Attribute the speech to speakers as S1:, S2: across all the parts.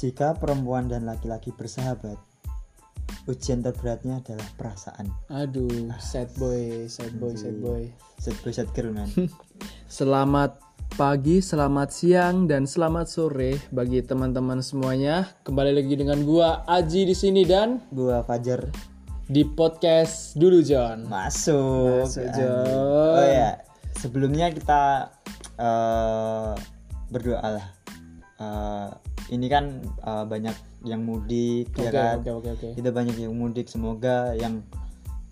S1: Jika perempuan dan laki-laki bersahabat, ujian terberatnya adalah perasaan.
S2: Aduh, sad boy, sad boy, sad boy.
S1: Sad boy, sad girl, man.
S2: Selamat pagi, selamat siang, dan selamat sore bagi teman-teman semuanya. Kembali lagi dengan gua Aji di sini dan
S1: Gua Fajar
S2: di podcast dulu John.
S1: masuk.
S2: Masuk. John.
S1: Oh ya, sebelumnya kita eh, berdoa lah. Eh, ini kan eh, banyak yang mudik, ya
S2: Oke,
S1: kan?
S2: oke, oke, oke.
S1: Kita banyak yang mudik, semoga yang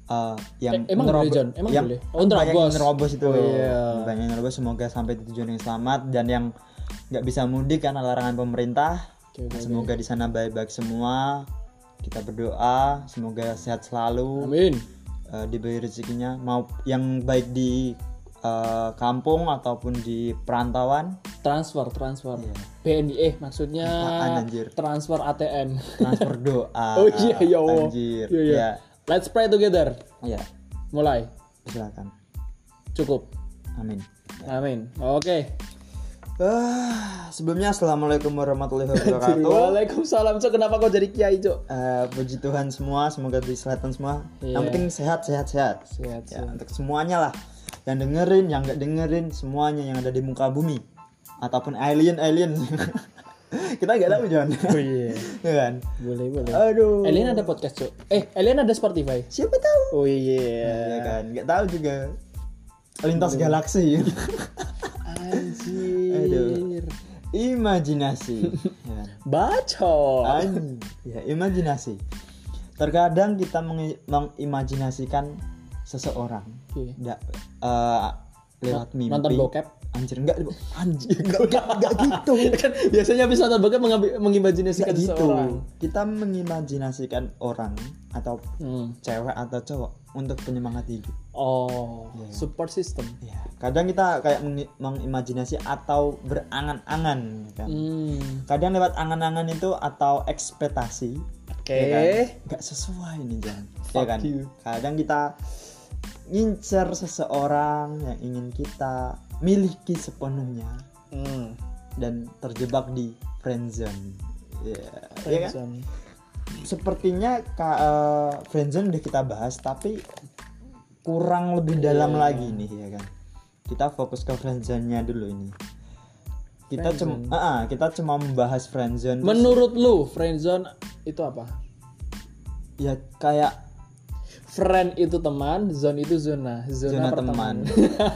S1: eh, yang
S2: Eh, emang boleh,
S1: menerobo-
S2: John? Emang
S1: yang
S2: boleh? Oh,
S1: banyak yang
S2: nerobos.
S1: nerobos itu.
S2: Oh, iya.
S1: Banyak yang nerobos, semoga sampai tujuan yang selamat dan yang nggak bisa mudik karena larangan pemerintah.
S2: Oke, oke.
S1: Semoga di sana baik-baik semua. Kita berdoa semoga sehat selalu,
S2: Amin.
S1: eh, diberi rezekinya mau yang baik di eh, kampung ataupun di perantauan.
S2: Transfer, transfer.
S1: Iya.
S2: BNI eh maksudnya
S1: Apaan, anjir?
S2: transfer ATM.
S1: Transfer doa.
S2: Oh iya, iya, oh.
S1: Anjir.
S2: Iya, iya.
S1: Ya.
S2: Let's pray together.
S1: Ya,
S2: Mulai.
S1: silakan.
S2: Cukup.
S1: Amin.
S2: Amin. Oke.
S1: Ah, sebelumnya assalamualaikum warahmatullahi wabarakatuh.
S2: Waalaikumsalam. Cok, kenapa kau jadi kiai, Cok?
S1: Eh, puji Tuhan semua, semoga diselatan semua.
S2: Iya.
S1: Yang penting sehat, sehat, sehat.
S2: Sehat,
S1: Ya,
S2: sehat.
S1: untuk semuanya lah. Yang dengerin, yang nggak dengerin, semuanya yang ada di muka bumi ataupun alien, alien. Kita nggak tahu John.
S2: Oh iya.
S1: Ya kan?
S2: Boleh, boleh.
S1: Aduh.
S2: Alien ada podcast, Cok. Eh, Alien ada Spotify.
S1: Siapa tahu?
S2: Oh iya.
S1: Ya kan, nggak tahu juga. Lintas galaksi.
S2: Anjir.
S1: Imajinasi. ya?
S2: Bacot.
S1: An- ya, imajinasi. Terkadang kita mengi- mengimajinasikan seseorang
S2: Oke.
S1: nggak eh, lewat mimpi.
S2: Nonton bokep.
S1: Anjir enggak anjir enggak enggak, enggak gitu.
S2: kan biasanya habis nonton bokep mengimajinasikan
S1: gitu.
S2: seseorang.
S1: Kita mengimajinasikan orang atau
S2: Hmm.
S1: cewek atau cowok untuk penyemangat hidup.
S2: Oh,
S1: Iya.
S2: support system.
S1: Ya, kadang kita kayak mengi- mengimajinasi atau berangan-angan kan.
S2: Hmm.
S1: Kadang lewat angan-angan itu atau ekspektasi
S2: Oke.
S1: ya kan? nggak sesuai nih Jan ya kan
S2: you.
S1: kadang kita ngincer seseorang yang ingin kita miliki sepenuhnya
S2: Hmm.
S1: dan terjebak di friendzone ya ya kan
S2: Friendzone.
S1: sepertinya ka, eh, friendzone udah kita bahas tapi kurang lebih dalam
S2: Iya.
S1: lagi nih ya kan kita fokus ke friendzone-nya dulu ini kita cuma ah, ah, kita cuma membahas friendzone
S2: Menurut lu, friendzone itu apa?
S1: ya kayak
S2: Friend itu teman, zone itu zona.
S1: zona
S2: Zona,
S1: teman.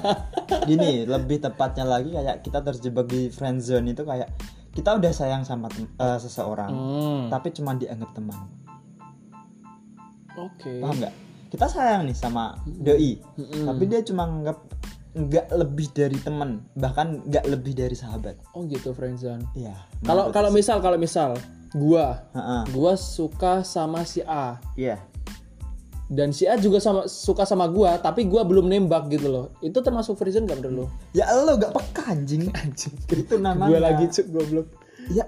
S1: Gini, lebih tepatnya lagi kayak kita terjebak di friend zone itu kayak kita udah sayang sama eh, seseorang,
S2: Hmm.
S1: tapi cuma dianggap teman.
S2: Oke.
S1: Paham nggak? Kita sayang nih sama doi,
S2: Mm-mm.
S1: tapi dia cuma nganggap nggak lebih dari teman, bahkan nggak lebih dari sahabat.
S2: Oh gitu friendzone.
S1: Iya.
S2: Kalau kalau misal kalau misal gua
S1: Heeh.
S2: gua suka sama si A
S1: Iya.
S2: Dan si A juga sama suka sama gua tapi gua belum nembak gitu loh. Itu termasuk friendzone gak menurut lu?
S1: Ya lo gak peka anjing.
S2: Anjing.
S1: Itu namanya.
S2: Gua lagi cuk goblok.
S1: Ya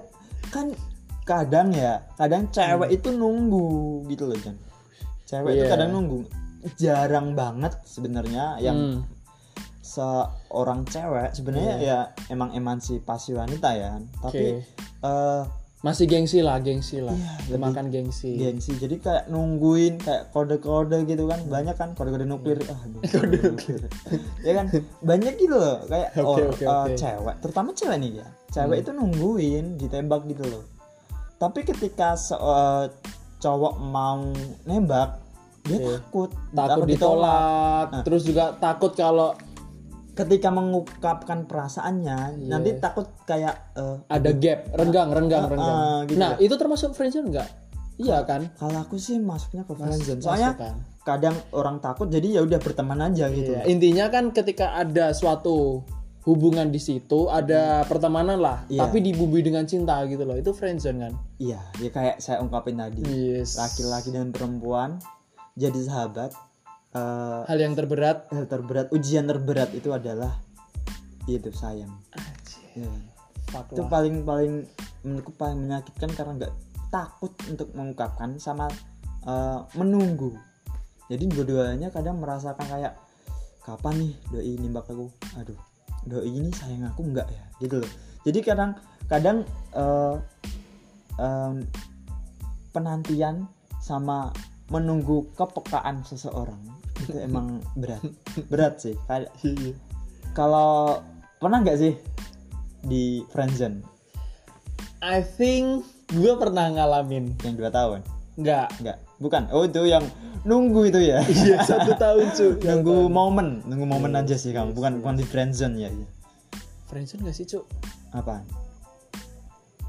S1: kan kadang ya, kadang cewek itu nunggu gitu loh Jan. Cewek itu
S2: Iya.
S1: kadang nunggu. Jarang banget sebenarnya yang
S2: Hmm.
S1: seorang cewek sebenarnya ya emang emansipasi wanita ya. Tapi
S2: Oke.
S1: eh
S2: Masih gengsi lah, gengsi lah.
S1: Iya,
S2: Makan gengsi.
S1: gengsi. Jadi kayak nungguin kayak kode-kode gitu kan. Banyak kan kode-kode nuklir. Ah, aduh, kode nuklir. ya kan? Banyak gitu loh kayak
S2: Oke,
S1: or-
S2: oke,
S1: eh,
S2: oke.
S1: cewek, terutama cewek nih ya. Cewek itu nungguin ditembak gitu loh. Tapi ketika se- eh, cowok mau nembak, dia
S2: Oke.
S1: takut,
S2: Takut ditolak, terus juga takut kalau
S1: Ketika mengungkapkan perasaannya,
S2: Iya.
S1: nanti takut kayak eh,
S2: ada gap, renggang, renggang,
S1: Ah,
S2: renggang.
S1: ah, gitu.
S2: Nah, itu termasuk friendzone enggak? Iya kan?
S1: kalau aku sih masuknya ke friendzone. Soalnya
S2: kan?
S1: kadang orang takut jadi ya udah berteman aja gitu.
S2: Iya, Intinya kan ketika ada suatu hubungan di situ, ada pertemanan lah,
S1: Iya.
S2: tapi dibumbui dengan cinta gitu loh. Itu friendzone kan?
S1: Iya, ya kayak saya ungkapin tadi.
S2: Yes.
S1: Laki-laki dan perempuan jadi sahabat. Eh,
S2: Hal yang terberat.
S1: hal terberat, ujian terberat itu adalah itu sayang. Ya. Itu paling paling menurutku paling menyakitkan karena nggak takut untuk mengungkapkan sama eh, menunggu. Jadi dua-duanya kadang merasakan kayak kapan nih doi nimbak aku? Aduh, doi ini sayang aku nggak ya? Gitu loh. Jadi kadang kadang eh, em, penantian sama menunggu kepekaan seseorang itu emang berat. Berat sih. Kalau pernah nggak sih di friendzone
S2: I think gue pernah ngalamin.
S1: Yang dua tahun?
S2: Nggak.
S1: Nggak. Bukan. Oh itu yang nunggu itu ya?
S2: Iya satu tahun cu
S1: nunggu momen. Nunggu momen aja sih kamu bukan bukan di friendzone ya iya.
S2: friendzone nggak sih cu
S1: apa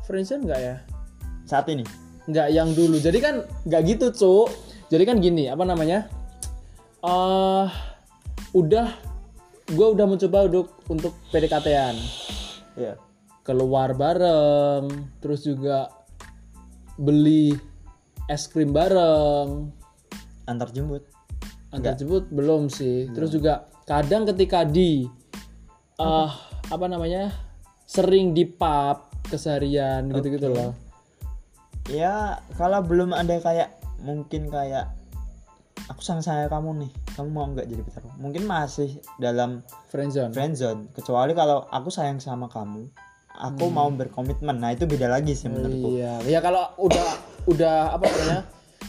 S2: friendzone nggak ya?
S1: Saat ini?
S2: Nggak yang dulu. Jadi kan nggak gitu cu jadi kan gini apa namanya eh udah gue udah mencoba untuk untuk PDKT-an
S1: ya
S2: keluar bareng terus juga beli es krim bareng.
S1: Antar jemput?
S2: Antar jemput belum sih. Terus juga kadang ketika di eh apa namanya sering di pub keseharian gitu-gitu loh.
S1: Ya kalau belum ada kayak mungkin kayak aku sayang sayang kamu nih. Kamu mau nggak jadi pacarku mungkin masih dalam
S2: friendzone
S1: friendzone kecuali kalau aku sayang sama kamu aku mau berkomitmen. Nah itu beda lagi sih menurutku.
S2: Iya. Ya kalau udah udah apa namanya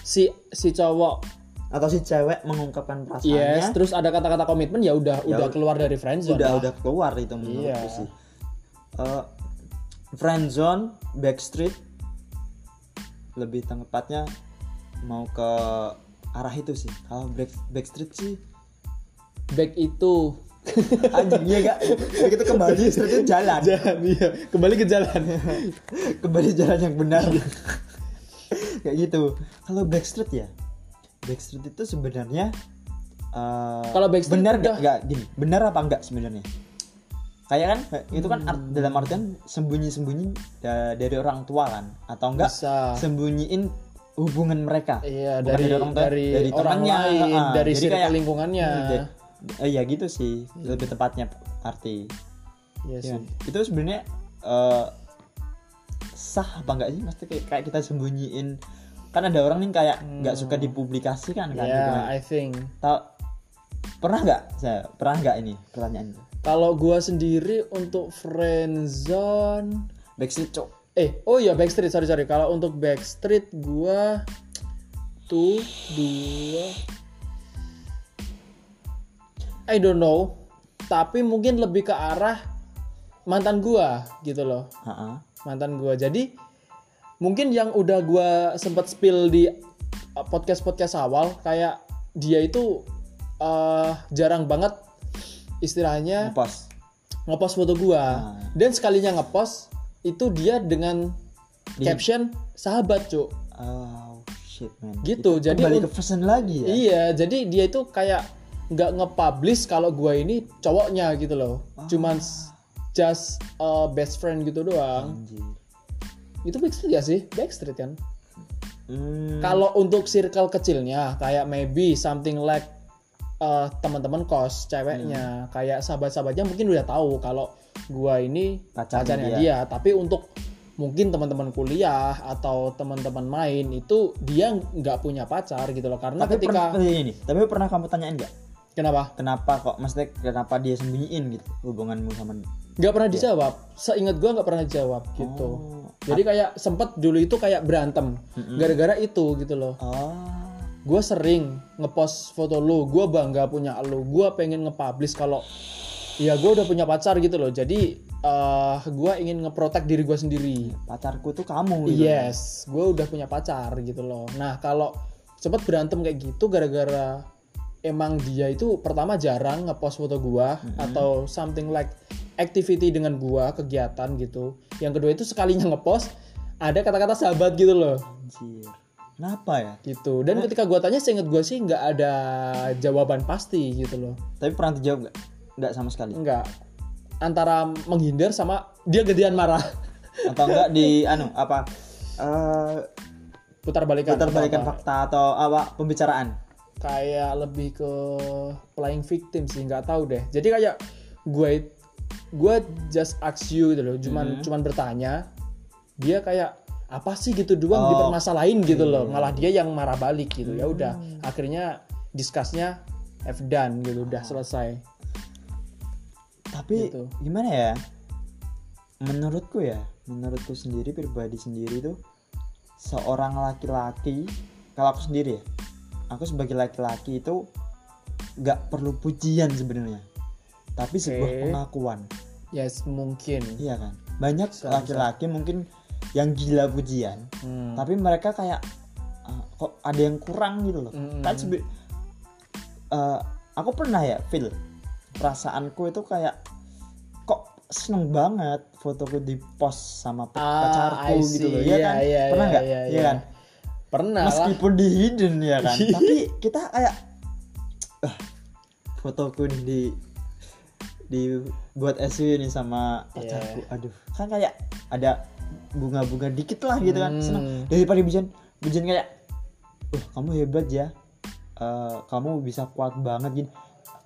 S2: si si cowok
S1: atau si cewek mengungkapkan perasaannya.
S2: Yes terus ada kata-kata komitmen ya udah udah keluar dari friendzone
S1: udah
S2: lah.
S1: udah keluar itu menurutku
S2: Iya.
S1: sih. Eh, friendzone backstreet lebih tepatnya mau ke arah itu sih. Kalau back, backstreet sih
S2: back itu.
S1: Anjing iya gak Ya, kita kembali itu jalan.
S2: Jalan iya. Kembali ke jalan.
S1: Kembali jalan yang benar. Kayak gitu. Kalau backstreet ya backstreet itu sebenarnya eh,
S2: Kalau Backstreet
S1: benar nggak? nggak gini. Benar apa enggak sebenarnya? Kayak kan itu kan art- dalam artian sembunyi sembunyi dari orang tua kan? Atau enggak
S2: bisa.
S1: sembunyiin hubungan mereka.
S2: Iya
S1: Bukan
S2: dari
S1: orang tua,
S2: dari,
S1: dari
S2: orang
S1: temannya,
S2: lain
S1: ah,
S2: dari
S1: jadi kayak-
S2: lingkungannya.
S1: Hmm, eh, ya gitu sih lebih tepatnya arti.
S2: Iya
S1: Ya,
S2: sih.
S1: Itu sebenarnya eh, sah apa enggak sih? Maksudnya kayak, kayak kita sembunyiin kan ada orang nih kayak nggak suka dipublikasikan kan gitu kan.
S2: I think.
S1: Tau- pernah nggak saya pernah nggak ini pertanyaan?
S2: Kalau gua sendiri untuk friendzone
S1: backstreet cok
S2: eh oh iya backstreet. Sorry sorry. Kalau untuk backstreet gua tuh dua. I don't know. Tapi mungkin lebih ke arah mantan gua gitu loh.
S1: Ha-ha.
S2: mantan gua. Jadi mungkin yang udah gua sempat spill di podcast podcast awal kayak dia itu eh, jarang banget istilahnya
S1: ngepost.
S2: ngepost foto gua.
S1: Ah.
S2: dan sekalinya ngepost itu dia dengan caption sahabat cuk.
S1: Oh shit man.
S2: Gitu,
S1: Itu
S2: jadi un-
S1: ke person lagi ya?
S2: Iya jadi dia itu kayak nggak nge-publish kalau gua ini cowoknya gitu loh.
S1: Ah.
S2: cuman just a best friend gitu doang.
S1: Anjir.
S2: itu backstreet ya sih? Backstreet kan?
S1: Hmm,
S2: Kalau untuk circle kecilnya kayak maybe something like uh, teman-teman kos ceweknya.
S1: Hmm.
S2: kayak sahabat-sahabatnya mungkin udah tahu kalau gua ini
S1: Pacarnya
S2: pacarnya
S1: dia.
S2: dia. tapi untuk mungkin teman-teman kuliah atau teman-teman main itu dia nggak punya pacar gitu loh. Karena
S1: tapi
S2: ketika
S1: pernah ini tapi pernah kamu tanyain nggak?
S2: Kenapa?
S1: Kenapa kok? Maksudnya kenapa dia sembunyiin gitu hubunganmu sama
S2: nggak pernah dijawab. Seingat gua nggak pernah dijawab gitu.
S1: Oh.
S2: jadi kayak sempet dulu itu kayak berantem. Gara-gara itu gitu loh.
S1: Oh
S2: gue sering ngepost foto lu gue bangga punya lu gue pengen nge-publish kalau ya gue udah punya pacar gitu loh. Jadi eh gue ingin ngeprotek diri gue sendiri.
S1: Pacarku tuh kamu gitu
S2: yes gue udah punya pacar gitu loh. Nah kalau sempet berantem kayak gitu gara-gara emang dia itu pertama jarang ngepost foto gue atau something like activity dengan gue kegiatan gitu. Yang kedua itu sekalinya ngepost ada kata-kata sahabat gitu loh.
S1: Anjir. Kenapa ya?
S2: gitu dan ketika gua tanya seinget gue sih nggak ada jawaban pasti gitu loh
S1: Tapi pernah dijawab nggak? Nggak sama sekali.
S2: nggak antara menghindar sama dia gedean marah
S1: Atau enggak di anu apa? eh
S2: putar balikan
S1: putar balikan
S2: apa-apa.
S1: fakta atau apa pembicaraan.
S2: kayak lebih ke playing victim sih nggak tahu deh jadi kayak gue gue just ask you gitu loh cuman cuman bertanya dia kayak apa sih gitu doang
S1: Oh.
S2: dipermasalahin gitu loh. Malah dia yang marah balik gitu. Ya udah akhirnya discussnya have done gitu udah selesai.
S1: Tapi
S2: Gitu.
S1: gimana ya? Menurutku ya, menurutku sendiri pribadi sendiri tuh seorang laki-laki kalau aku sendiri ya aku sebagai laki-laki itu nggak perlu pujian sebenarnya. Tapi sebuah
S2: Oke.
S1: pengakuan.
S2: Yes mungkin.
S1: Iya kan? Banyak laki-laki mungkin yang gila pujian
S2: Hmm.
S1: tapi mereka kayak "Ah, kok ada yang kurang gitu loh.
S2: Mm-mm.
S1: kan sebe- eh, aku pernah ya feel perasaanku itu kayak kok seneng banget fotoku di post sama
S2: Ah,
S1: pacarku gitu loh. ya
S2: Iya,
S1: kan?
S2: iya,
S1: pernah
S2: iya,
S1: nggak?
S2: iya,
S1: Iya
S2: iya.
S1: kan?
S2: Pernah lah.
S1: Meskipun di hidden ya kan tapi kita kayak ah, fotoku di di buat SW nih sama pacarku.
S2: Iya.
S1: aduh. Kan kayak ada bunga-bunga dikit lah gitu kan.
S2: Hmm.
S1: seneng daripada bujan bujan kayak wah kamu hebat ya. Eh, kamu bisa kuat banget. Gini.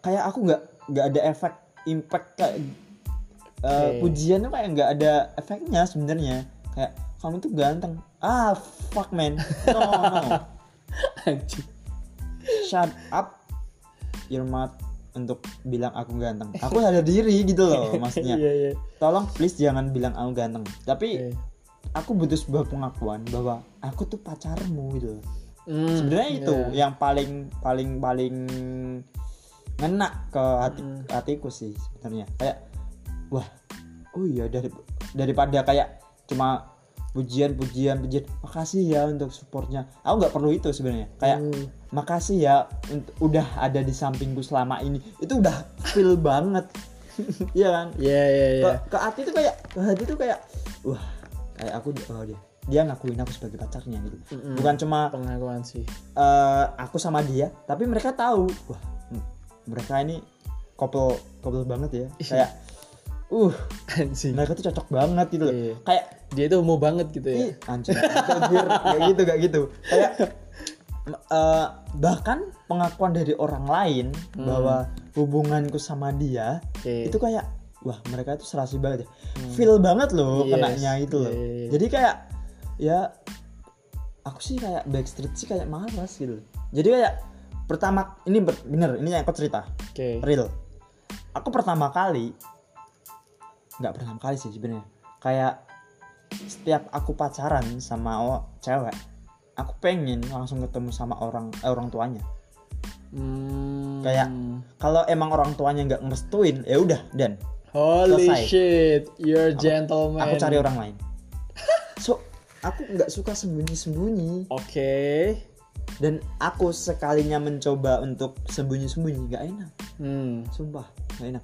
S1: Kayak aku nggak nggak ada efek impact kayak eh,
S2: Oke.
S1: pujian tuh kayak nggak ada efeknya sebenarnya. Kayak kamu tuh ganteng. Ah fuck man. No no. Shut up. Your mouth untuk bilang aku ganteng aku sadar diri gitu loh maksudnya
S2: Iya, iya.
S1: tolong please jangan bilang aku ganteng tapi
S2: Oke.
S1: aku butuh sebuah pengakuan bahwa aku tuh pacarmu gitu loh.
S2: Hmm,
S1: sebenarnya itu
S2: iya.
S1: yang paling paling paling ngena ke hati
S2: Hmm.
S1: hatiku sih sebenarnya kayak wah oh iya dari daripada kayak cuma pujian pujian. Pujian makasih ya untuk supportnya. Aku nggak perlu itu sebenarnya. Kayak
S2: Hmm.
S1: makasih ya udah ada di sampingku selama ini. Itu udah feel banget. Iya kan?
S2: Iya, iya, iya.
S1: ke, ke hati tuh kayak ke hati tuh kayak wah kayak aku oh dia dia ngakuin aku sebagai pacarnya gitu.
S2: Mm-mm.
S1: bukan cuma
S2: pengakuan sih.
S1: eh, aku sama dia tapi mereka tahu. Wah mereka ini couple couple banget ya. Kayak uh
S2: anjing
S1: mereka tuh cocok banget gitu loh
S2: Iya.
S1: kayak
S2: dia itu mau banget gitu ya
S1: ih anjir kayak gitu kayak gitu kayak eh, bahkan pengakuan dari orang lain
S2: Hmm.
S1: bahwa hubunganku sama dia
S2: Oke.
S1: itu kayak wah mereka itu serasi banget ya feel banget loh
S2: Hmm. Yes.
S1: kenanya itu loh
S2: iya.
S1: jadi kayak ya aku sih kayak backstreet sih kayak malas gitu loh. jadi kayak pertama ini bener ini yang aku cerita
S2: oke
S1: real aku pertama kali nggak pertama kali sih sebenarnya. Kayak setiap aku pacaran sama o- cewek aku pengen langsung ketemu sama orang eh, orang tuanya.
S2: Hmm.
S1: Kayak- kalau emang orang tuanya nggak ngerestuin ya udah dan
S2: holy
S1: selesai.
S2: shit you're gentleman.
S1: aku cari orang lain. So aku nggak suka sembunyi sembunyi
S2: oke.
S1: Dan aku sekalinya mencoba untuk sembunyi sembunyi nggak enak.
S2: Hmm.
S1: sumpah nggak enak.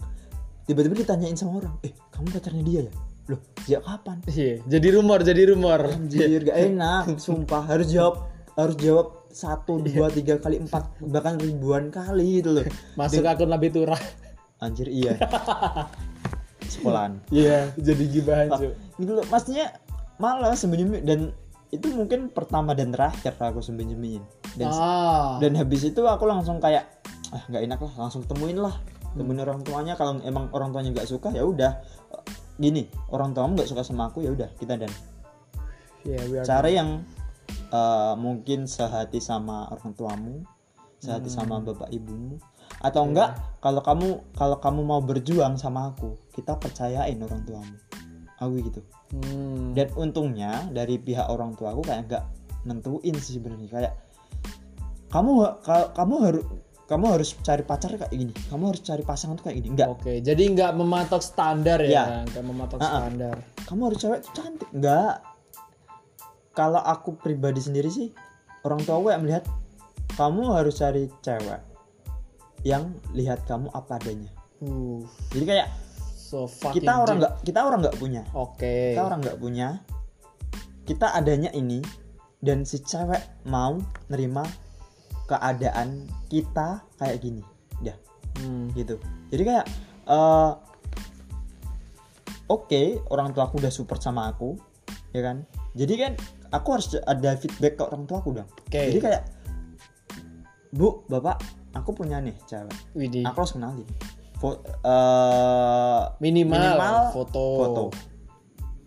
S1: Tiba-tiba ditanyain sama orang eh kamu pacarnya dia ya? Loh sejak kapan?
S2: Iya, jadi rumor, jadi rumor.
S1: anjir gak enak sumpah. Harus jawab harus jawab satu dua tiga kali empat bahkan ribuan kali gitu loh.
S2: Masuk akun lebih turah.
S1: anjir iya. Sekolahan.
S2: Iya, jadi gibahan
S1: Ah,
S2: cuy.
S1: gitu loh. Maksudnya malah sembunyi dan itu mungkin pertama dan terakhir aku sembunyi sembunyiin dan
S2: Ah,
S1: dan habis itu aku langsung kayak ah nggak enak lah langsung temuin lah temuin orang tuanya kalau emang orang tuanya nggak suka ya udah. Gini orang tuamu nggak suka sama aku ya udah kita dan.
S2: We are-
S1: cari yang eh, mungkin sehati sama orang tuamu sehati
S2: Hmm.
S1: sama bapak ibumu atau enggak kalau kamu kalau kamu mau berjuang sama aku kita percayain orang tuamu. Aku gitu.
S2: Hmm.
S1: dan untungnya dari pihak orang tua aku kayak nggak nentuin sih sebenarnya. Kayak kamu kamu harus kamu harus cari pacar kayak gini. Kamu harus cari pasangan tuh kayak gini. Enggak
S2: Oke, jadi nggak mematok standar ya, nggak mematok
S1: Ah, ah.
S2: standar.
S1: kamu harus cewek tuh cantik. Enggak kalau aku pribadi sendiri sih orang tua gue yang melihat kamu harus cari cewek yang lihat kamu apa adanya.
S2: Uh,
S1: jadi kayak
S2: so
S1: kita orang nggak kita orang nggak punya.
S2: Oke.
S1: kita orang nggak punya. Kita adanya ini dan si cewek mau nerima keadaan kita kayak gini. Dah
S2: Hmm.
S1: gitu. Jadi kayak eh, oke orang tua aku udah support sama aku ya kan? Jadi kan aku harus ada feedback ke orang tua aku dong.
S2: Oke.
S1: jadi kayak bu bapak aku punya nih cewek.
S2: Widih.
S1: aku harus kenalin. Fo- eh,
S2: Minimal, foto.
S1: foto.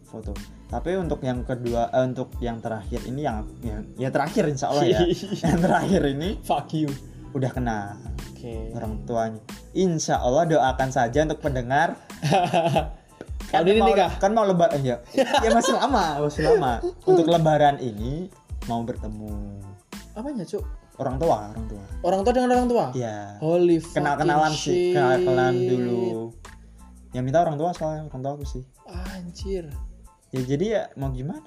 S1: Foto tapi untuk yang kedua eh, untuk yang terakhir ini yang yang ya terakhir insya Allah ya yang terakhir ini
S2: Fuck you.
S1: udah kenal
S2: Oke.
S1: orang tuanya insya Allah doakan saja untuk pendengar
S2: Tahun ini
S1: mau,
S2: nikah?
S1: kan mau lebaran ya ya masih lama masih lama untuk lebaran ini mau bertemu
S2: Apanya, Cuk?
S1: orang tua orang tua
S2: Orang tua dengan orang tua?
S1: ya
S2: Holy
S1: kenal kenalan sih
S2: shit.
S1: kenal kenalan dulu yang minta orang tua soalnya orang tua aku sih
S2: Anjir.
S1: Ya jadi ya mau gimana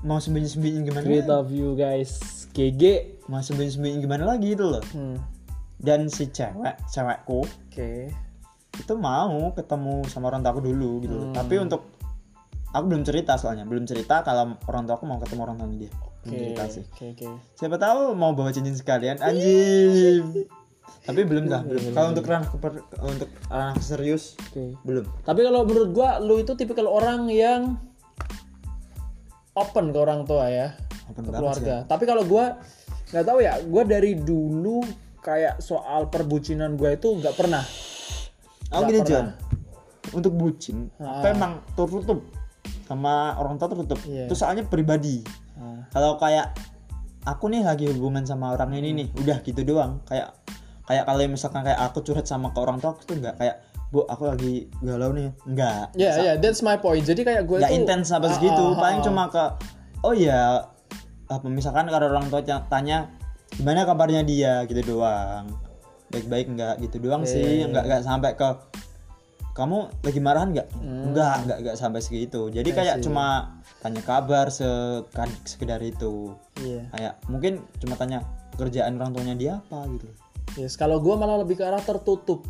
S1: mau sembunyi sembunyi gimana
S2: Great of you guys. GG.
S1: mau sembunyi sembunyi gimana lagi itu loh
S2: Hmm.
S1: dan si cewek cewekku
S2: Oke.
S1: itu mau ketemu sama orang tuaku dulu gitu loh.
S2: Hmm.
S1: tapi untuk aku belum cerita soalnya belum cerita kalau orang tuaku mau ketemu orang tuanya dia belum
S2: Oke.
S1: cerita sih
S2: Oke, oke.
S1: siapa tahu mau bawa cincin sekalian anjing tapi belum lah belum kalau untuk ranah untuk ranah serius
S2: Oke.
S1: belum
S2: Tapi kalau menurut gua lu itu tipikal orang yang open ke orang tua ya,
S1: Open
S2: ke keluarga. Tapi kalau gua nggak tahu ya, gua dari dulu kayak soal perbucinan gua itu nggak pernah.
S1: aku
S2: Nggak
S1: gini
S2: pernah.
S1: John untuk bucin
S2: Ah.
S1: emang tertutup sama orang tua tertutup
S2: Iya.
S1: itu soalnya pribadi
S2: Nah,
S1: kalau kayak aku nih lagi hubungan sama orang ini nih udah gitu doang kayak kayak kalau misalkan kayak aku curhat sama ke orang tua aku tuh nggak kayak bu aku lagi galau nih. Nggak
S2: Ya, ya, that's my point. Jadi kayak gue
S1: nggak intens apa
S2: Ah,
S1: segitu.
S2: ah,
S1: paling
S2: ah.
S1: cuma ke oh ya apa misalkan kalau orang tua tanya- gimana kabarnya dia? Gitu doang. Baik-baik nggak? Gitu doang sih.
S2: Oke.
S1: nggak nggak sampai ke kamu lagi marahan nggak?
S2: Hmm.
S1: nggak nggak nggak sampai segitu. Jadi
S2: I
S1: kayak
S2: see.
S1: cuma tanya kabar sekan sekedar itu.
S2: Iya.
S1: kayak mungkin cuma tanya pekerjaan orang tuanya dia apa? Gitu.
S2: Yes, kalau gua malah lebih ke arah tertutup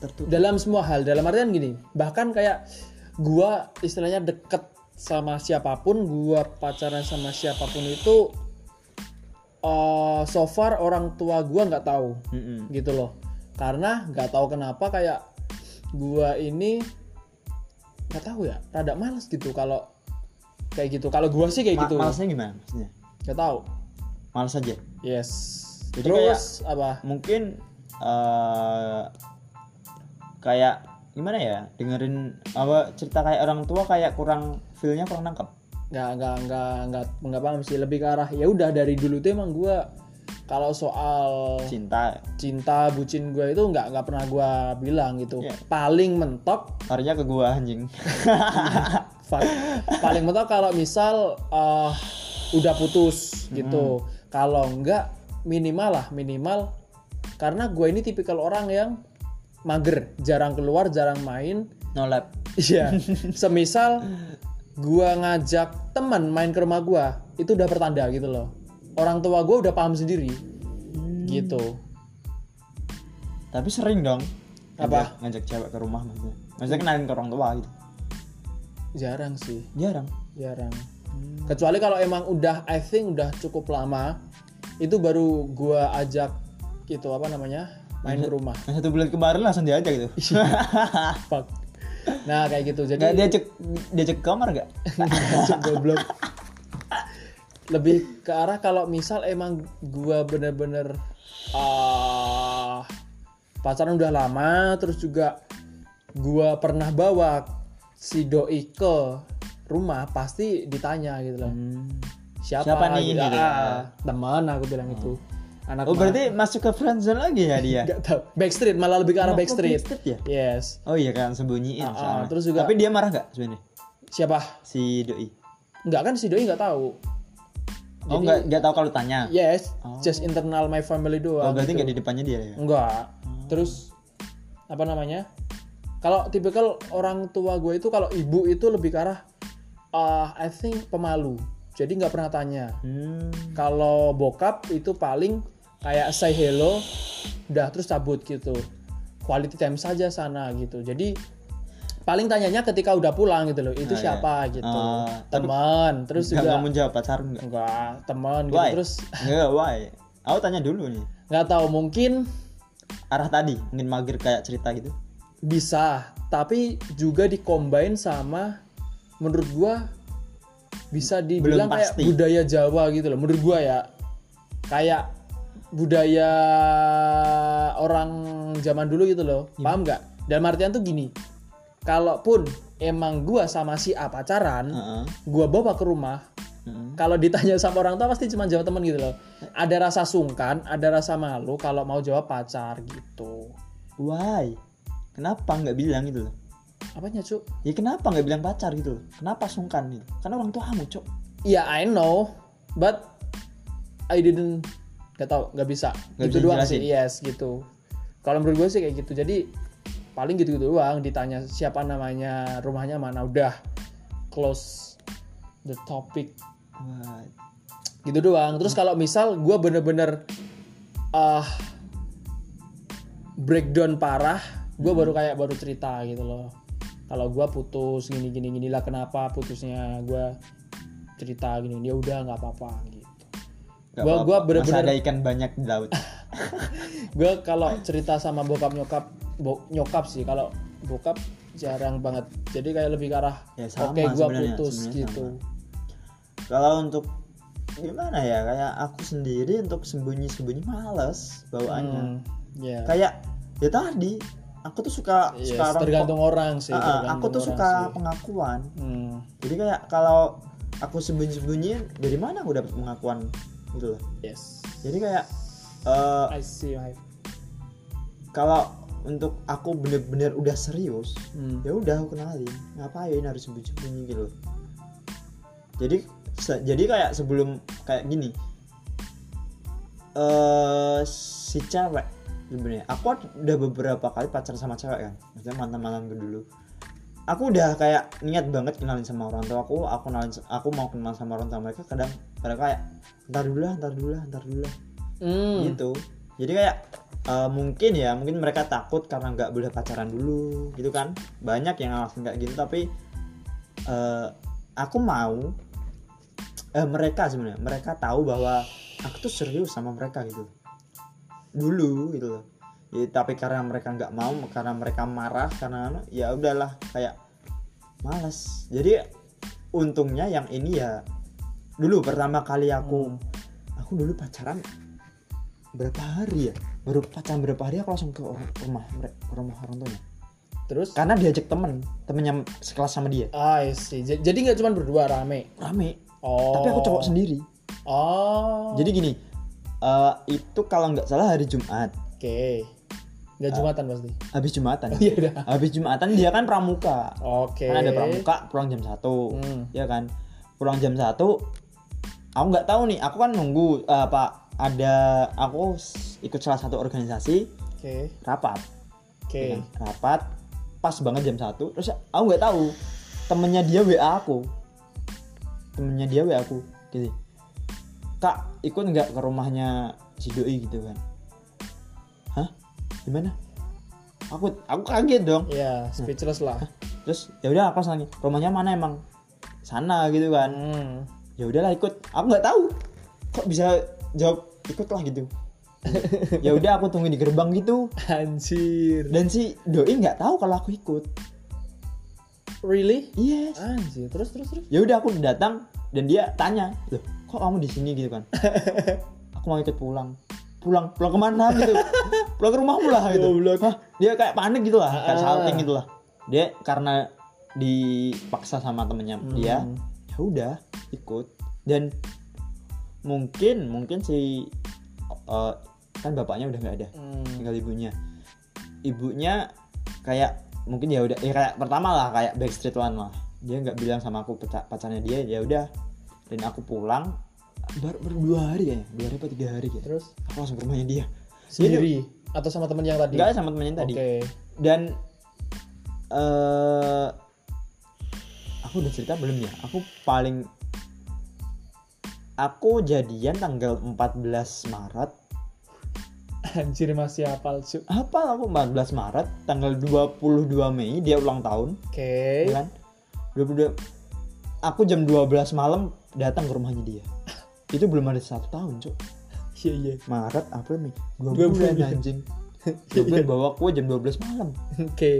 S1: tertutup
S2: dalam semua hal. Dalam artian gini, bahkan kayak gua istilahnya deket sama siapa pun, gua pacaran sama siapa pun itu eh so far orang tua gua nggak tahu
S1: Mm-mm.
S2: gitu loh. Karena nggak tahu kenapa kayak gua ini nggak tahu ya, rada males gitu kalau kayak gitu. Kalau gua sih kayak
S1: Ma-
S2: gitu.
S1: malesnya gimana maksudnya
S2: Nggak tahu.
S1: males aja
S2: Yes.
S1: Jadi
S2: Terus apa?
S1: mungkin eh kayak gimana ya dengerin apa cerita kayak orang tua kayak kurang feelnya kurang nangkep.
S2: Nggak nggak nggak nggak nggak paham sih lebih ke arah ya udah dari dulu tuh emang gue kalau soal
S1: cinta.
S2: cinta bucin gue itu nggak nggak pernah gue bilang gitu.
S1: Iya.
S2: paling mentok
S1: larinya ke gua anjing.
S2: Paling mentok kalau misal eh, udah putus gitu. Kalau enggak minimal lah minimal karena gue ini tipikal orang yang mager jarang keluar jarang main
S1: no lab
S2: Iya, semisal gua ngajak teman main ke rumah gua, itu udah pertanda gitu loh. Orang tua gua udah paham sendiri. Gitu.
S1: tapi sering dong
S2: Apa?
S1: ngajak, ngajak cewek ke rumah maksudnya maksudnya kenalin ke orang tua gitu
S2: Jarang sih,
S1: jarang
S2: jarang. Kecuali kalau emang udah I think udah cukup lama, itu baru gua ajak gitu apa namanya? Main ke rumah.
S1: yang satu bulan kemarin langsung diajak gitu
S2: Fuck. Nah, kayak gitu. Jadi
S1: nggak diajak diajak ke kamar nggak
S2: Cuk, goblok. Lebih ke arah kalau misal emang gua bener-bener ah pacaran udah lama terus juga gua pernah bawa si doi ke rumah pasti ditanya gitu loh. Siapa,
S1: Siapa nih,
S2: Gitu.
S1: gitu.
S2: Ah, teman aku bilang itu. Anak
S1: oh berarti masuk ke friendzone lagi ya dia
S2: nggak tahu. Backstreet malah lebih ke arah
S1: Oh,
S2: backstreet.
S1: Backstreet ya
S2: Yes.
S1: oh iya kan sembunyiin
S2: ah,
S1: soalnya.
S2: terus juga-
S1: tapi dia marah nggak sebenarnya
S2: Siapa?
S1: si doi
S2: Enggak kan si doi nggak tahu.
S1: oh nggak nggak tahu kalau tanya
S2: Yes,
S1: Oh.
S2: just internal my family doang.
S1: oh berarti
S2: gitu.
S1: nggak di depannya dia ya
S2: Enggak. Terus apa namanya? Kalau tipikal orang tua gue itu kalau ibu itu lebih ke arah uh, I think pemalu. Jadi nggak pernah tanya.
S1: hmm.
S2: Kalau bokap itu paling kayak say hello, udah terus cabut gitu. Quality time saja sana gitu. Jadi paling tanyanya ketika udah pulang gitu loh. Itu
S1: Ah,
S2: siapa gitu.
S1: Oh, tapi-
S2: teman. Terus
S1: nggak
S2: juga
S1: kamu jawab pacaran nggak
S2: enggak teman gitu. Terus
S1: nggak why aku tanya dulu nih
S2: nggak tahu mungkin
S1: arah tadi mungkin mager kayak cerita gitu
S2: bisa tapi juga dikombain sama menurut gua bisa dibilang kayak budaya Jawa gitu loh menurut gua ya kayak budaya orang zaman dulu gitu loh. Paham nggak? Dalam artian tuh gini kalaupun emang gua sama si A pacaran
S1: Heeh.
S2: gua bawa ke rumah
S1: Heeh.
S2: kalau ditanya sama orang tua pasti cuma jawab teman gitu loh. Ada rasa sungkan ada rasa malu kalau mau jawab pacar gitu.
S1: Why? Kenapa nggak bilang gitu loh?
S2: Apanya cuk?
S1: Ya kenapa nggak bilang pacar gitu loh? Kenapa sungkan gitu? Karena orang tua kamu cok
S2: Iya I know, but I didn't nggak tau nggak bisa
S1: Nggak
S2: gitu
S1: bisa
S2: doang
S1: jelasin.
S2: sih yes gitu. Kalau menurut gue sih kayak gitu. Jadi paling gitu-gitu doang. Ditanya siapa namanya, rumahnya mana, udah close the topic gitu doang. Terus kalau misal gue bener-bener ah breakdown parah, gue baru kayak baru cerita gitu loh. Kalau gue putus gini gini gini lah kenapa putusnya gue cerita gini ya udah nggak apa-apa gitu. Gua-
S1: Masih
S2: bener-bener-
S1: ada ikan banyak di laut.
S2: Gue kalau cerita sama bokap nyokap bo- nyokap sih kalau bokap jarang banget. Jadi kayak lebih ke arah
S1: Ya,
S2: oke gue
S1: sebenarnya,
S2: putus gitu.
S1: Kalau untuk gimana ya kayak aku sendiri untuk sembunyi-sembunyi males bawaannya.
S2: Hmm, ya.
S1: Kayak ya tadi aku tuh suka
S2: Yes,
S1: suka orang-
S2: tergantung orang sih
S1: ah,
S2: tergantung
S1: aku tuh suka
S2: sih.
S1: pengakuan.
S2: Hmm,
S1: jadi kayak kalau aku sembunyi-sembunyiin dari mana aku dapat pengakuan gitu. Loh
S2: yes.
S1: Jadi kayak eh,
S2: I see I
S1: kalau untuk aku bener-bener udah serius
S2: hmm.
S1: ya udah aku kenalin. Ngapain harus sembunyi-sembunyi gitu. Loh jadi se- jadi kayak sebelum kayak gini. Eh si cewek sebenarnya aku udah beberapa kali pacaran sama cewek kan. Maksudnya mantan mantanku dulu aku udah kayak niat banget kenalin sama orang tua aku aku kenalin aku mau kenal sama orang tua mereka kadang kadang kayak ntar dulu lah ntar dulu lah ntar dulu lah.
S2: Hmm,
S1: gitu. Jadi kayak eh, mungkin ya mungkin mereka takut karena nggak boleh pacaran dulu gitu kan? Banyak yang alasan kayak gitu tapi eh, aku mau eh, mereka sebenarnya mereka tahu bahwa aku tuh serius sama mereka gitu. Dulu gitu loh Ya, tapi karena mereka nggak mau karena mereka marah karena anu, ya udahlah kayak malas jadi untungnya yang ini ya dulu pertama kali aku aku dulu pacaran berapa hari ya? Baru pacaran berapa hari aku langsung ke rumah ke rumah orang tuanya.
S2: Terus?
S1: Karena diajak temen temennya sekelas sama dia.
S2: See. J- jadi nggak cuma berdua rame?
S1: Rame.
S2: Oh.
S1: Tapi aku cowok sendiri.
S2: Oh.
S1: Jadi gini eh, itu kalau nggak salah hari Jumat.
S2: Oke nggak jumatan pasti?
S1: Habis Jumatan
S2: iya udah.
S1: Habis Jumatan dia kan pramuka.
S2: Oke.
S1: Kan ada pramuka pulang jam 1
S2: Hmm.
S1: ya kan? Pulang jam 1 aku nggak tahu nih. Aku kan nunggu apa ada aku ikut salah satu organisasi.
S2: Oke.
S1: Rapat.
S2: Oke.
S1: Ya kan? rapat pas banget jam 1 terus aku nggak tahu temennya dia WA aku. Temennya dia WA aku gitu. Kak ikut nggak ke rumahnya si doi gitu kan? Hah gimana? Aku aku kaget dong.
S2: Ya speechless lah.
S1: Terus ya udah aku nanya, rumahnya mana emang? Sana gitu kan.
S2: Hmm.
S1: ya udahlah ikut. Aku nggak tahu kok bisa jawab ikutlah gitu. Ya udah aku tunggu di gerbang gitu.
S2: Anjir.
S1: Dan si doi nggak tahu kalau aku ikut.
S2: Really?
S1: Yes.
S2: Anjir terus terus terus?
S1: Ya udah aku datang dan dia tanya loh kok kamu di sini? gitu kan. Aku mau ikut pulang pulang pulang ke mana gitu pulang ke rumahmu lah gitu. Hah? dia kayak panik gitu lah kayak
S2: Ah.
S1: salting gitu lah dia karena dipaksa sama temennya dia
S2: Hmm.
S1: ya udah ikut dan mungkin mungkin si eh, kan bapaknya udah nggak ada
S2: Hmm.
S1: tinggal ibunya ibunya kayak mungkin ya udah ya kayak pertama lah kayak backstreet one lah dia nggak bilang sama aku paca- pacarnya dia ya udah dan aku pulang baru, baru dua hari kayaknya. Dua hari apa tiga hari gitu
S2: terus?
S1: Aku langsung ke rumahnya dia.
S2: Sendiri? Atau sama temen yang tadi?
S1: Nggak sama temennya tadi.
S2: Oke.
S1: Dan eh aku udah cerita belum ya? Aku paling aku jadian tanggal 14 Maret.
S2: Anjir masih hafal cu.
S1: Apa aku 14 Maret tanggal 22 Mei dia ulang tahun.
S2: Oke.
S1: Ya kan? 22 aku jam 12 malam datang ke rumahnya dia itu belum ada satu tahun cuk.
S2: Iya iya.
S1: Maret April Mei. Dua,
S2: Dua
S1: bulan,
S2: bulan.
S1: anjing. dua bulan bawa aku jam 12 malam.
S2: Oke.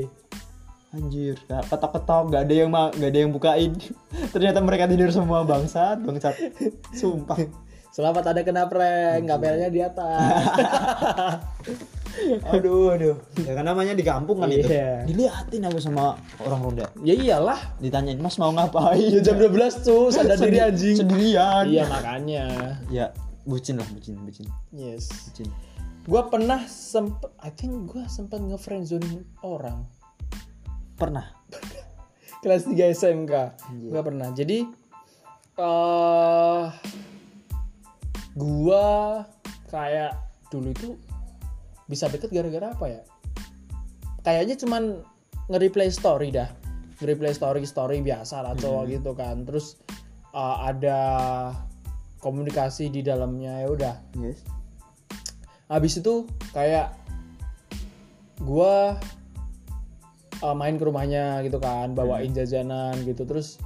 S1: Anjir gak ketok-ketok gak ada yang gak ada yang bukain. Ternyata mereka tidur semua bangsat bangsat. Sumpah
S2: selamat ada kena prank. KPL-nya di atas.
S1: Aduh aduh. Ya kan namanya di kampung kan itu.
S2: Iya.
S1: diliatin aku sama orang ronda.
S2: Ya iyalah.
S1: Ditanyain mas mau ngapain?
S2: Ya jam 12 tuh sadar diri anjing.
S1: sendirian.
S2: Iya makanya.
S1: Ya bucin lah bucin bucin.
S2: Yes.
S1: Bucin.
S2: Gua pernah sempet I think gua sempet nge-friendzone orang.
S1: Pernah.
S2: Kelas 3 SMK
S1: Anjir.
S2: nggak pernah. Jadi eh gua kayak dulu itu bisa deket gara-gara apa ya? Kayaknya cuman nge-replay story dah. Nge-replay story story biasa lah cowok gitu kan. Terus eh, ada komunikasi di dalamnya ya udah.
S1: Yes.
S2: Habis itu kayak gua uh, main ke rumahnya gitu kan bawain jajanan gitu. Terus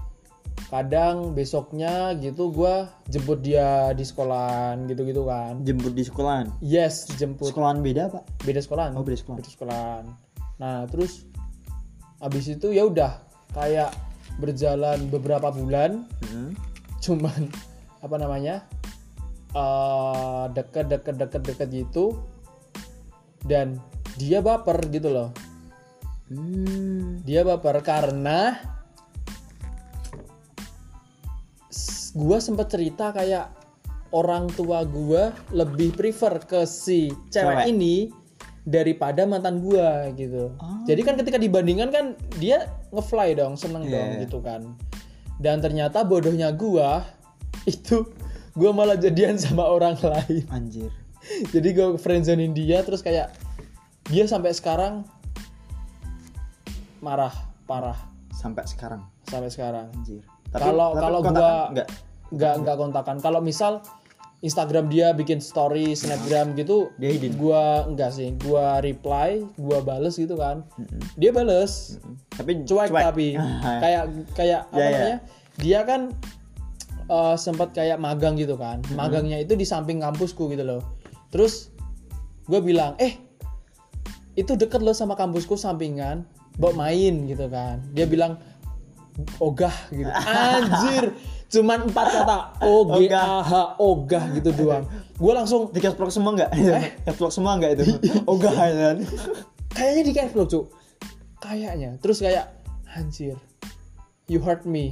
S2: kadang besoknya gitu gua jemput dia di sekolahan gitu-gitu kan.
S1: Jemput di sekolahan?
S2: Yes jemput.
S1: Sekolahan beda pak
S2: beda sekolahan.
S1: Oh beda sekolah
S2: beda sekolahan. Nah terus habis itu ya udah kayak berjalan beberapa bulan
S1: Hmm.
S2: cuman apa namanya eh deket deket deket deket gitu dan dia baper gitu loh.
S1: Hmm.
S2: dia baper karena gua sempet cerita kayak orang tua gua lebih prefer ke si cewek
S1: Cewek.
S2: ini daripada mantan gua gitu.
S1: Oh.
S2: jadi kan ketika dibandingkan kan dia ngefly dong seneng
S1: Iya.
S2: dong gitu kan. Dan ternyata bodohnya gua itu gua malah jadian sama orang lain.
S1: Anjir.
S2: Jadi gue friendzonein dia terus kayak dia sampai sekarang marah parah.
S1: Sampai sekarang?
S2: Sampai sekarang.
S1: Anjir
S2: Kalau- kalau
S1: kontakan
S2: gua-
S1: enggak
S2: nggak nggak kontakan. Kalau misal Instagram dia bikin story snapgram gitu
S1: Dia hidden.
S2: gua enggak sih. Gua reply gua bales gitu kan. Dia bales.
S1: Tapi
S2: cuek, tapi. Kayak kayak apa
S1: Ya, ya.
S2: namanya? Dia kan eh, sempat kayak magang gitu kan. Magangnya itu di samping kampusku gitu loh. Terus gue bilang eh itu deket loh sama kampusku sampingan bawa main gitu kan. Dia bilang ogah gitu. Anjir. Cuman empat kata o g a h ogah. gitu doang. Gue langsung
S1: di vlog semua enggak
S2: Eh?
S1: vlog semua enggak itu? Ogah kan?
S2: Kayaknya di vlog cuk. Kayaknya. Terus kayak anjir. You hurt me.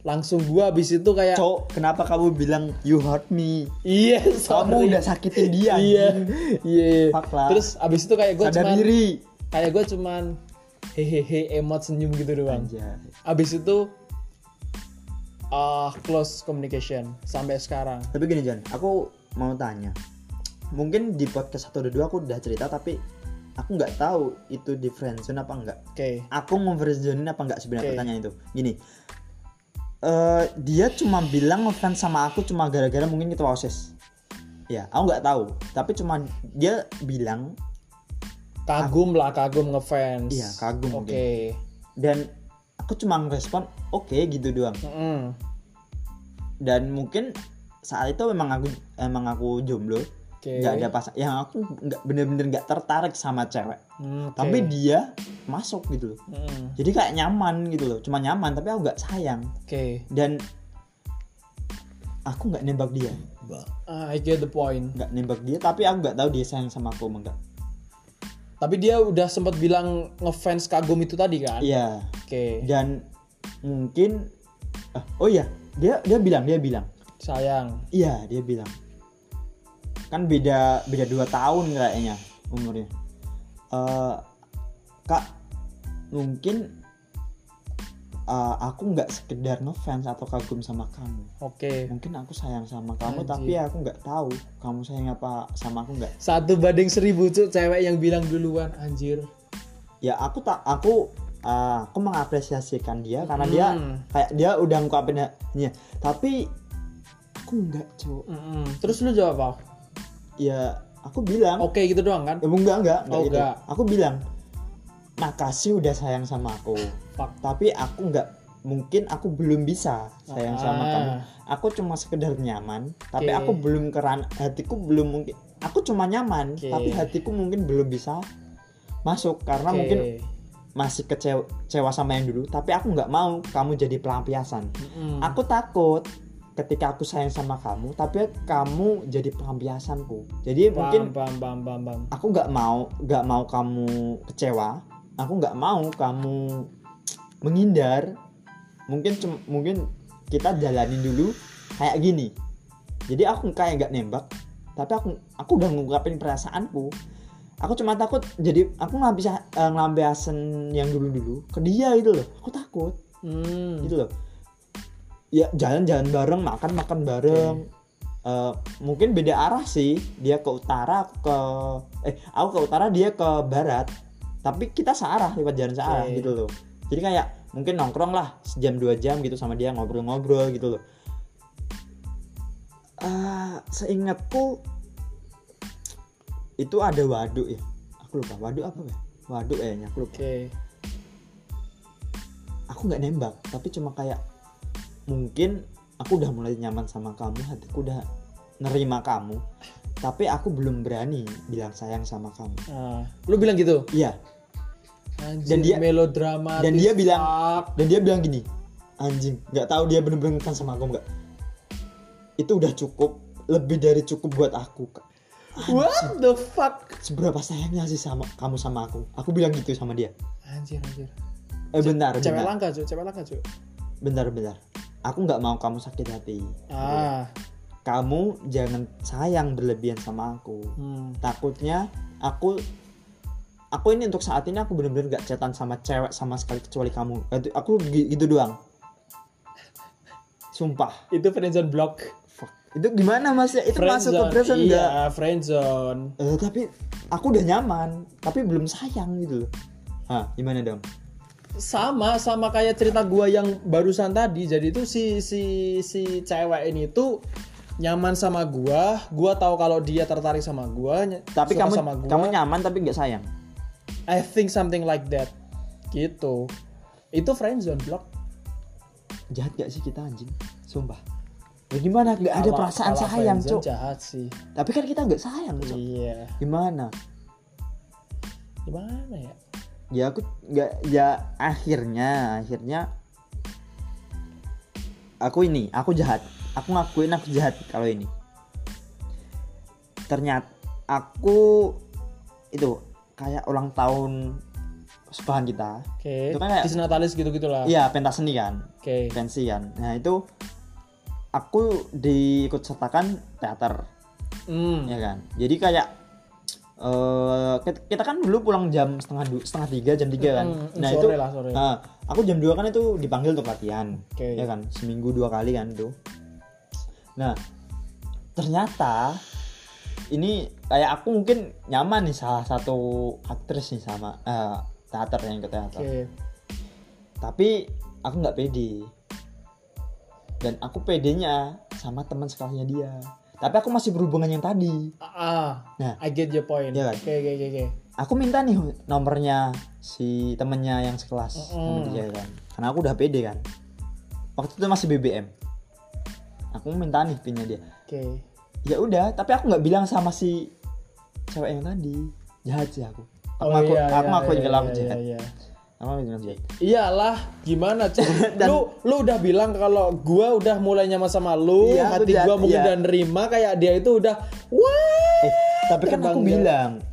S2: Langsung gua habis itu kayak
S1: cowok kenapa kamu bilang you hurt me?
S2: Iya
S1: kamu
S2: sorry.
S1: udah sakitin dia
S2: iya. iya. Terus abis itu kayak gue
S1: sadar
S2: cuman
S1: diri.
S2: kayak gue cuman hehehe emot senyum gitu doang.
S1: Anjay.
S2: abis itu ah close communication sampai sekarang.
S1: Tapi gini Jan aku mau tanya. Mungkin di podcast satu dua aku udah cerita tapi aku nggak tahu itu di friendzone apa enggak
S2: oke.
S1: Aku mau friendzone apa enggak sebenarnya
S2: Oke.
S1: pertanyaan itu. Gini eh dia cuma bilang ngefans sama aku cuma gara-gara mungkin kita osis ya aku nggak tahu. Tapi cuma dia bilang
S2: kagum lah kagum ngefans.
S1: Iya, kagum
S2: oke.
S1: mungkin. dan aku cuma ngerespon oke gitu doang.
S2: Mm-mm.
S1: dan mungkin saat itu memang aku emang aku jomblo. Nggak ada pas yang aku nggak bener-bener nggak tertarik sama cewek.
S2: Hmm, oke.
S1: tapi dia masuk gitu loh.
S2: Mm-mm.
S1: jadi kayak nyaman gitu loh. Cuma nyaman tapi aku nggak sayang.
S2: Oke.
S1: Dan aku nggak nembak dia.
S2: Ah, I get the point.
S1: Nggak nembak dia tapi aku nggak tahu dia sayang sama aku enggak
S2: tapi dia udah sempat bilang ngefans kagum itu tadi kan?
S1: Iya.
S2: Oke.
S1: Dan mungkin ah, oh iya dia dia bilang dia bilang.
S2: Sayang.
S1: Iya dia bilang. Kan beda beda dua tahun kayaknya umurnya. Eh, kak mungkin eh, aku nggak sekedar ngefans atau kagum sama kamu
S2: oke
S1: mungkin aku sayang sama kamu
S2: Anjir.
S1: tapi aku nggak tahu kamu sayang apa sama aku nggak
S2: satu banding seribu cuk cewek yang bilang duluan anjir
S1: ya aku tak aku ah, aku mengapresiasikan dia karena dia
S2: Hmm.
S1: kayak dia udah ngungkapin hatinya tapi aku nggak cowok
S2: Mm-mm. terus lu jawab apa
S1: ya aku bilang
S2: oke gitu doang kan
S1: ya enggak enggak, enggak
S2: Oh,
S1: gitu.
S2: enggak.
S1: aku bilang makasih udah sayang sama aku
S2: Fuck.
S1: tapi aku nggak mungkin aku belum bisa sayang sama
S2: Ah.
S1: kamu aku cuma sekedar nyaman tapi
S2: Oke.
S1: aku belum keran hatiku belum mungkin aku cuma nyaman
S2: Oke.
S1: tapi hatiku mungkin belum bisa masuk karena
S2: Oke.
S1: mungkin masih kecewa sama yang dulu tapi aku nggak mau kamu jadi pelampiasan
S2: Mm-mm.
S1: aku takut ketika aku sayang sama kamu tapi kamu jadi pelampiasanku jadi
S2: Paham,
S1: mungkin
S2: paham, paham, paham, paham.
S1: aku nggak mau nggak mau kamu kecewa aku nggak mau kamu menghindar. Mungkin mungkin kita jalanin dulu kayak gini. Jadi aku kayak nggak nembak tapi aku aku udah ngungkapin perasaanku. Aku cuma takut jadi aku nggak bisa uh, ngelampiasin yang dulu dulu ke dia gitu loh. Aku takut.
S2: Hmm.
S1: gitu loh. Ya jalan-jalan bareng makan makan bareng Eh, mungkin beda arah sih. Dia ke utara aku ke eh aku ke utara dia ke barat tapi kita searah lewat jalan searah
S2: Oke.
S1: gitu loh. Jadi kayak mungkin nongkrong lah sejam dua jam gitu sama dia ngobrol-ngobrol gitu loh. Ah, seingatku itu ada waduk ya. Aku lupa waduk apa ya waduk kayaknya aku lupa.
S2: Oke.
S1: aku nggak nembak tapi cuma kayak mungkin aku udah mulai nyaman sama kamu hatiku udah nerima kamu tapi aku belum berani bilang sayang sama kamu
S2: Ah, lu bilang gitu?
S1: iya
S2: Anjir,
S1: Dan dia-
S2: melodramatis.
S1: dan dia bilang- dan dia bilang gini anjing nggak tahu dia bener-bener ngefans sama aku nggak itu udah cukup lebih dari cukup buat aku Kak.
S2: What the fuck?
S1: seberapa sayangnya sih sama kamu sama aku aku bilang gitu sama dia
S2: Anjir, anjir.
S1: eh bentar
S2: Cewek
S1: bentar
S2: langka, cuy. Cewek langka, cuy.
S1: bentar bentar aku nggak mau kamu sakit hati
S2: Ah.
S1: Kamu jangan sayang berlebihan sama aku.
S2: Hmm.
S1: takutnya aku aku ini untuk saat ini aku bener-bener gak chatan sama cewek sama sekali kecuali kamu. Aku gi- gitu doang. Sumpah.
S2: Itu friendzone block.
S1: Fuck. itu gimana mas? Ya itu masuk ke friendzone
S2: Iya,
S1: enggak
S2: friendzone.
S1: Eh, tapi aku udah nyaman tapi belum sayang gitu loh. Hah, gimana dong?
S2: Sama sama kayak cerita gua yang barusan tadi. Jadi itu si si si cewek ini tuh nyaman sama gua gua tahu kalau dia tertarik sama gua
S1: tapi kamu
S2: sama gua.
S1: kamu nyaman tapi nggak sayang?
S2: I think something like that. Gitu. Itu friendzone block.
S1: Jahat gak sih kita anjing? Sumpah. Ya gimana? Nggak ada perasaan
S2: kalau
S1: sayang cok
S2: jahat sih.
S1: Tapi kan kita nggak sayang cok
S2: iya.
S1: Gimana?
S2: Gimana ya?
S1: Ya aku nggak ya akhirnya akhirnya aku ini aku jahat aku ngakuin aku jahat kalau ini. Ternyata aku itu kayak ulang tahun sekolahan kita.
S2: Oke.
S1: Itu kan kayak-
S2: disnatalis gitu gitulah.
S1: Iya pentas seni kan?
S2: Oke.
S1: Pensi kan? Nah itu aku diikut sertakan teater.
S2: Hmm.
S1: ya kan? Jadi kayak eh kita, kan dulu pulang jam setengah du, setengah tiga jam tiga kan?
S2: Hmm,
S1: nah
S2: sore
S1: itu
S2: lah, sore.
S1: nah, aku jam 2 kan itu dipanggil untuk latihan.
S2: Oke.
S1: ya kan? Seminggu dua kali kan itu nah ternyata ini kayak aku mungkin nyaman nih salah satu aktris nih sama eh, teater yang ke teater.
S2: Oke.
S1: Tapi aku nggak pede. Dan aku pedenya sama teman sekolahnya dia. Tapi aku masih berhubungan yang tadi.
S2: Ah
S1: Nah.
S2: I get your point.
S1: Iya kan?
S2: oke oke oke oke.
S1: Aku minta nih nomornya si temennya yang sekelas sama
S2: Mm-mm.
S1: dia kan. Karena aku udah pede kan. Waktu itu masih BBM aku minta nih pinnya dia
S2: oke
S1: ya udah tapi aku nggak bilang sama si cewek yang tadi jahat sih aku aku
S2: Oh,
S1: ngaku
S2: iya,
S1: aku
S2: iya, iya,
S1: aku
S2: iya,
S1: jahat
S2: iya.
S1: aku jahat
S2: Iyalah, gimana cuy?
S1: Dan-
S2: lu lu udah bilang kalau gua udah mulai nyaman sama lu,
S1: Iya, aku
S2: hati
S1: jahat,
S2: gua mungkin
S1: iya.
S2: udah nerima kayak dia itu udah wah.
S1: eh tapi kan aku bilang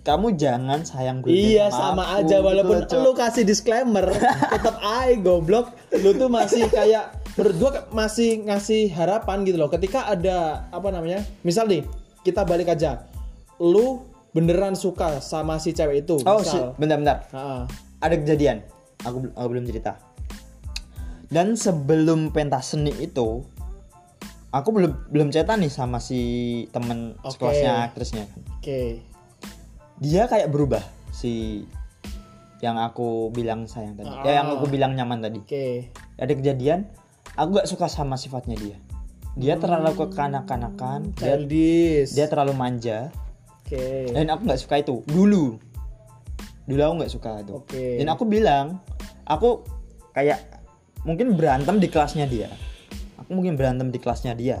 S1: kamu jangan sayang berlebihan
S2: Iya sama
S1: aku,
S2: aja
S1: gitu
S2: walaupun
S1: loh,
S2: lu kasih disclaimer, tetap ai goblok. Lu tuh masih kayak menurut gua masih ngasih harapan gitu loh. Ketika ada apa namanya? Misal nih, kita balik aja. Lu beneran suka sama si cewek itu,
S1: oh si,
S2: misal.
S1: bentar-bentar
S2: Ah,
S1: ada kejadian aku, aku belum cerita dan sebelum pentas seni itu aku belum belum cetan nih sama si temen
S2: Oke.
S1: sekelasnya aktrisnya kan
S2: Oke.
S1: dia kayak berubah si yang aku bilang sayang tadi
S2: Ah.
S1: ya yang aku bilang nyaman tadi
S2: Oke.
S1: ada kejadian aku gak suka sama sifatnya dia. Dia terlalu kekanak-kanakan dia
S2: Childish.
S1: dia terlalu manja.
S2: Oke.
S1: dan aku nggak suka itu. Dulu. Dulu aku nggak suka itu.
S2: Oke.
S1: dan aku bilang aku kayak mungkin berantem di kelasnya dia. Aku mungkin berantem di kelasnya dia.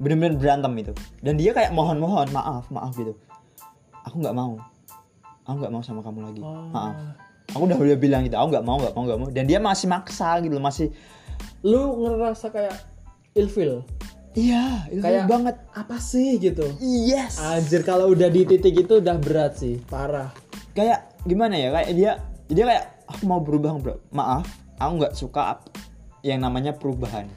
S1: Bener-bener berantem itu dan dia kayak mohon-mohon maaf maaf gitu. Aku nggak mau. Aku nggak mau sama kamu lagi.
S2: Oh.
S1: maaf. Aku udah udah bilang gitu aku nggak mau nggak mau nggak mau. Dan dia masih maksa gitu masih
S2: Lu ngerasa kayak ilfil.
S1: iya itu
S2: Kayak-
S1: banget.
S2: Apa sih? gitu?
S1: yes.
S2: Anjir kalau udah di titik itu udah berat sih, parah.
S1: kayak gimana ya? Kayak dia dia kayak aku mau berubah bro. Maaf aku nggak suka yang namanya perubahan.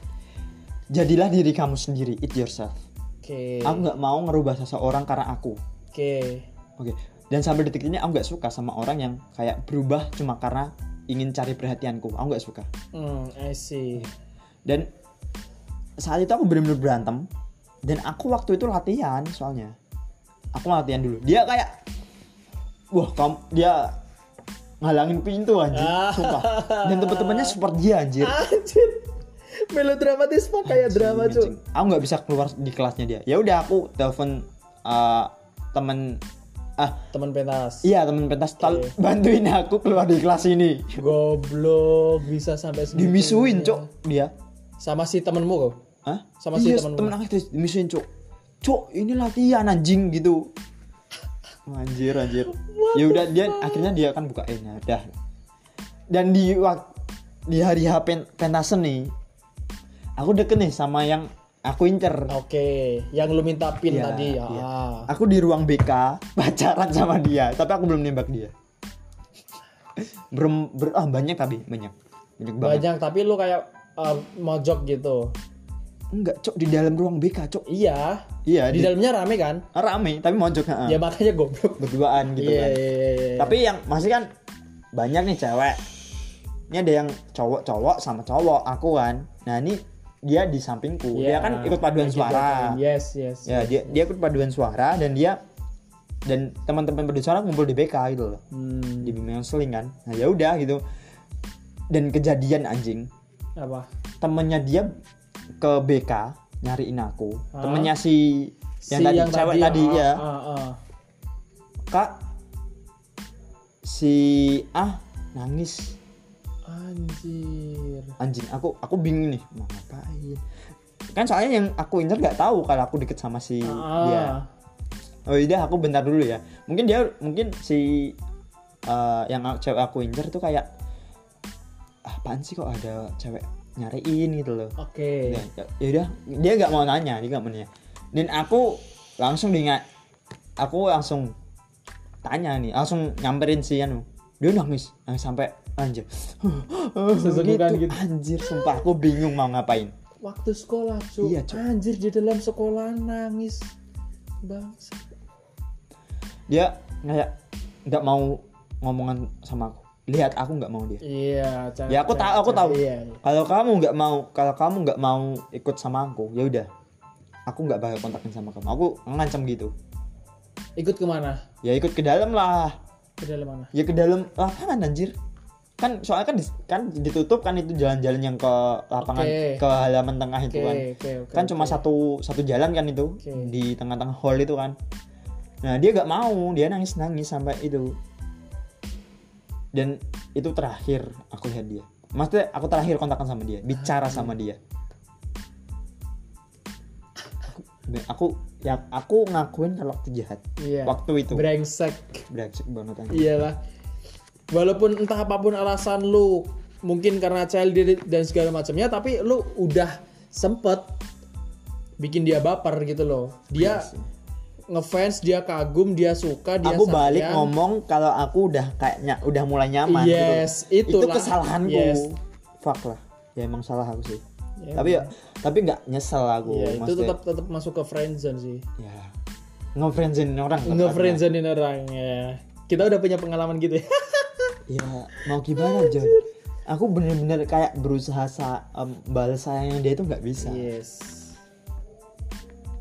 S1: Jadilah diri kamu sendiri. It yourself.
S2: Oke.
S1: aku nggak mau ngerubah seseorang karena aku.
S2: Oke.
S1: oke. Dan sampai detik ini aku nggak suka sama orang yang kayak berubah cuma karena ingin cari perhatianku. Aku nggak suka.
S2: Hmm, I see.
S1: dan saat itu aku benar-benar berantem. Dan aku waktu itu latihan soalnya. Aku latihan dulu. Dia kayak wah kamu dia ngalangin pintu anjir.
S2: Ah.
S1: sumpah. Dan teman-temannya support dia anjir.
S2: Anjir. Melodramatis pak kayak drama cuy.
S1: aku nggak bisa keluar di kelasnya dia. Ya udah aku telepon uh, temen ah
S2: Teman pentas.
S1: iya temen pentas
S2: Oke.
S1: bantuin aku keluar di kelas ini
S2: Goblok bisa sampai segitunya.
S1: dimisuin cok dia
S2: Sama si temenmu kok.
S1: Hah?
S2: Sama si
S1: iya,
S2: temen
S1: temen
S2: lu.
S1: aku dimisuin cok cok ini latihan anjing gitu anjir anjir ya udah dia akhirnya dia kan bukain ya udah dan di di hari H pen, pentasen nih aku deket nih sama yang aku incer
S2: Oke, yang lu minta pin
S1: Iya,
S2: tadi ya. Ah.
S1: aku di ruang BK pacaran sama dia tapi aku belum nembak dia Berem, ber, ah banyak tapi banyak banyak banget
S2: Banyak tapi lu kayak uh, mojok gitu.
S1: enggak cok di dalam ruang BK cok
S2: Iya.
S1: iya
S2: Di
S1: di,
S2: dalamnya rame kan?
S1: rame tapi mojok ha.
S2: Ya makanya goblok.
S1: berduaan gitu
S2: Iya,
S1: kan
S2: iya, iya, iya.
S1: tapi yang masih kan banyak nih cewek ini ada yang cowok-cowok sama cowok aku kan nah ini dia di sampingku. Dia
S2: Iya,
S1: kan ikut paduan
S2: yang
S1: suara.
S2: Yes, yes.
S1: ya dia dia ikut paduan suara dan dia dan teman-teman paduan suara ngumpul di BK gitu loh.
S2: Hmm,
S1: di bimbingan seling kan. Nah ya udah gitu. Dan kejadian anjing.
S2: Apa?
S1: temennya dia ke BK nyariin aku.
S2: Hah?
S1: temennya si yang
S2: Si
S1: tadi cewek tadi
S2: ah,
S1: ya.
S2: ah, ah.
S1: kak si ah nangis
S2: Anjir.
S1: anjing aku aku bingung nih mau ngapain? Kan soalnya yang aku incer nggak tahu kalau aku deket sama si
S2: Ah,
S1: dia. Oh iya aku bentar dulu ya. Mungkin dia mungkin si eh, yang cewek aku incer tuh kayak "Ah, apaan sih kok ada cewek nyariin? gitu loh.
S2: Oke.
S1: ya ya udah dia nggak mau nanya dia nggak mau nanya. Dan aku langsung diingat aku langsung tanya nih langsung nyamperin si anu. Dia nangis nangis sampai anjir
S2: Sesegukan gitu.
S1: anjir sumpah aku bingung mau ngapain
S2: Waktu sekolah, cu.
S1: Iya, Cu.
S2: Anjir di dalam sekolah nangis. Bangsa.
S1: dia kayak nggak mau ngomongan sama aku lihat aku nggak mau dia
S2: Iya, cara,
S1: Ya, aku tahu- aku tahu.
S2: Iya. iya.
S1: kalau kamu nggak mau kalau kamu nggak mau ikut sama aku ya udah aku nggak bakal kontakin sama kamu aku ngancam gitu
S2: Ikut ke mana?
S1: ya ikut ke dalam lah
S2: Ke dalam mana?
S1: ya ke dalam lapangan anjir kan soalnya kan kan ditutup kan itu jalan-jalan yang ke lapangan
S2: Oke.
S1: ke halaman tengah itu
S2: Oke,
S1: kan
S2: oke, oke.
S1: kan cuma
S2: oke.
S1: satu satu jalan kan itu
S2: Oke.
S1: di tengah-tengah hall itu kan nah dia gak mau dia nangis nangis sampai itu dan itu terakhir aku lihat dia maksudnya aku terakhir kontakkan sama dia bicara sama dia aku, aku ya aku ngakuin kalau aku jahat
S2: Iya.
S1: waktu itu
S2: Brengsek.
S1: brengsek banget anjir.
S2: Iyalah. Walaupun entah apa pun alasan lu, mungkin karena child dan segala macamnya, tapi lu udah sempet bikin dia baper gitu loh. Dia
S1: Iya
S2: ngefans, dia kagum, dia suka, dia
S1: aku balik
S2: sayang.
S1: ngomong kalau aku udah kayaknya udah mulai nyaman
S2: Yes,
S1: gitu. itu kesalahanku
S2: Yes.
S1: fuck lah ya emang salah aku sih
S2: Ya,
S1: tapi ya tapi nggak nyesel aku
S2: Iya, itu tetap tetap masuk ke friendzone sih.
S1: ya ngefriendsin orang
S2: Nge-friendzonein orang ya. Kita udah punya pengalaman gitu ya.
S1: ya mau gimana John aku bener-bener kayak berusaha sa em, balas sayangnya dia itu nggak bisa.
S2: Yes.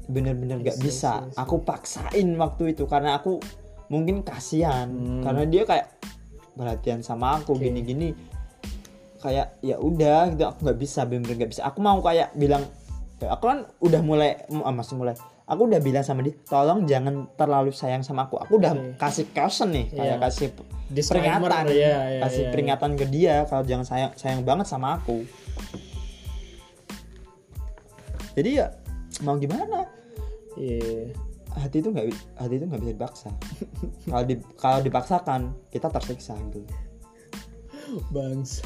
S1: bener-bener nggak
S2: Yes, yes,
S1: bisa.
S2: yes.
S1: aku paksain waktu itu karena aku mungkin kasihan.
S2: Hmm.
S1: karena dia kayak perhatian sama aku gini-gini. Kayak ya udah gitu. Aku nggak bisa bener-bener nggak bisa. Aku mau kayak bilang ya aku kan udah mulai ah, masih mulai. Aku udah bilang sama dia tolong jangan terlalu sayang sama aku. Aku udah
S2: Oke.
S1: kasih caution nih kayak
S2: Iya.
S1: kasih
S2: Disclaimer,
S1: peringatan.
S2: iya, iya,
S1: kasih
S2: iya,
S1: peringatan ke dia kalau jangan sayang sayang banget sama aku. Jadi ya mau gimana?
S2: Iya.
S1: hati itu nggak hati itu nggak bisa dipaksa. Kalau di kalau dipaksakan kita tersiksa gitu.
S2: Bangsa.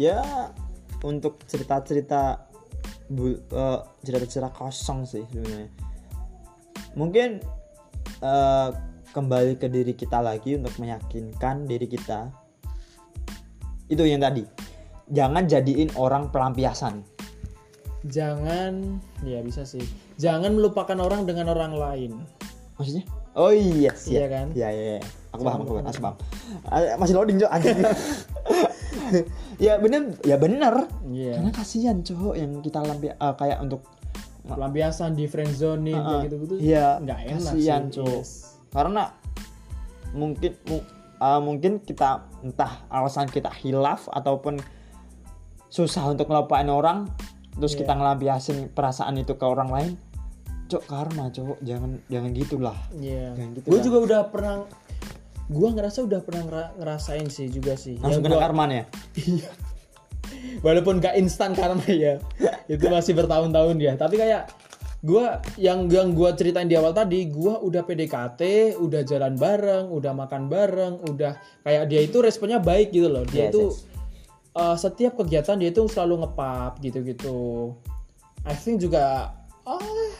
S1: ya untuk cerita-cerita bu- eh, cerita-cerita kosong sih sebenarnya. Mungkin eh, kembali ke diri kita lagi untuk meyakinkan diri kita itu yang tadi jangan jadiin orang pelampiasan
S2: Jangan, ya bisa sih. Jangan melupakan orang dengan orang lain.
S1: maksudnya oh iya sih
S2: Iya kan?
S1: iya iya iya. aku paham aku paham. Ah, masih loading cok anjing ya bener ya bener
S2: Iya.
S1: karena kasihan cowok yang kita lampi ah, kayak untuk
S2: Pelampiasan di friend zone
S1: Ah,
S2: kayak gitu-gitu.
S1: iya
S2: Nggak enak
S1: kasihan
S2: sih.
S1: cowok
S2: Yes.
S1: Karena mungkin mu- ah, mungkin kita entah alasan kita hilaf ataupun susah untuk ngelupain orang terus
S2: Iya.
S1: kita ngelampiasin perasaan itu ke orang lain cok karma cowok jangan jangan gitulah
S2: Iya.
S1: Jangan gitu
S2: gue juga udah pernah gue ngerasa udah pernah ngera- ngerasain sih juga sih.
S1: langsung
S2: Ya,
S1: kena
S2: gua-
S1: karman ya
S2: Iya. Walaupun gak instan karma ya, itu masih bertahun-tahun ya. Tapi kayak gua yang yang gua ceritain di awal tadi, gua udah PDKT, udah jalan bareng, udah makan bareng, udah kayak dia itu responnya baik gitu loh. Dia
S1: Yes,
S2: itu
S1: yes.
S2: uh, setiap kegiatan dia itu selalu ngepap gitu-gitu. I think juga ah,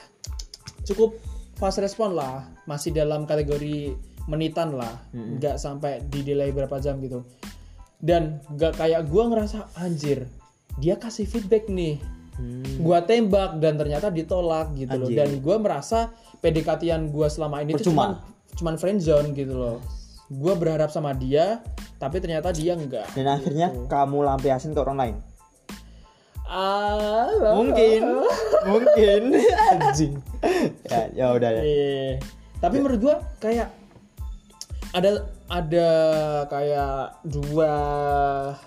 S2: cukup fast respon lah, masih dalam kategori menitan lah, nggak sampai di delay berapa jam gitu. Dan nggak kayak gua ngerasa anjir, dia kasih feedback nih,
S1: Hmm.
S2: gua tembak dan ternyata ditolak gitu loh.
S1: Anjir.
S2: Dan gua merasa PDKT-an gua selama ini tuh cuman
S1: Percuma.
S2: cuman friend zone gitu loh. Gua berharap sama dia, tapi ternyata dia enggak.
S1: dan akhirnya kamu lampiasin ke orang lain
S2: Ah,
S1: mungkin mungkin
S2: anjing.
S1: ya ya udah ya
S2: Iya. Tapi menurut gua kayak ada ada kayak dua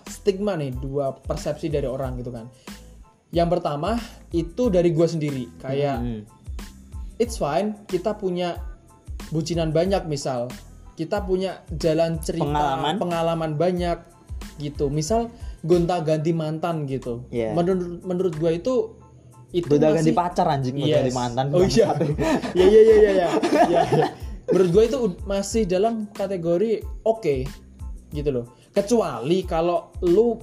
S2: stigma nih, dua persepsi dari orang gitu kan. Yang pertama itu dari gua sendiri, kayak
S1: Hmm.
S2: it's fine kita punya bucinan banyak misal. Kita punya jalan cerita,
S1: Pengalaman.
S2: pengalaman banyak gitu. Misal gonta-ganti mantan gitu.
S1: Iya.
S2: Menurut menurut gua itu itu
S1: udah ganti pacar anjing
S2: Yes.
S1: ganti mantan
S2: Oh iya. Iya iya iya iya iya. Iya. Menurut gue itu masih dalam kategori oke gitu loh. Kecuali kalau lu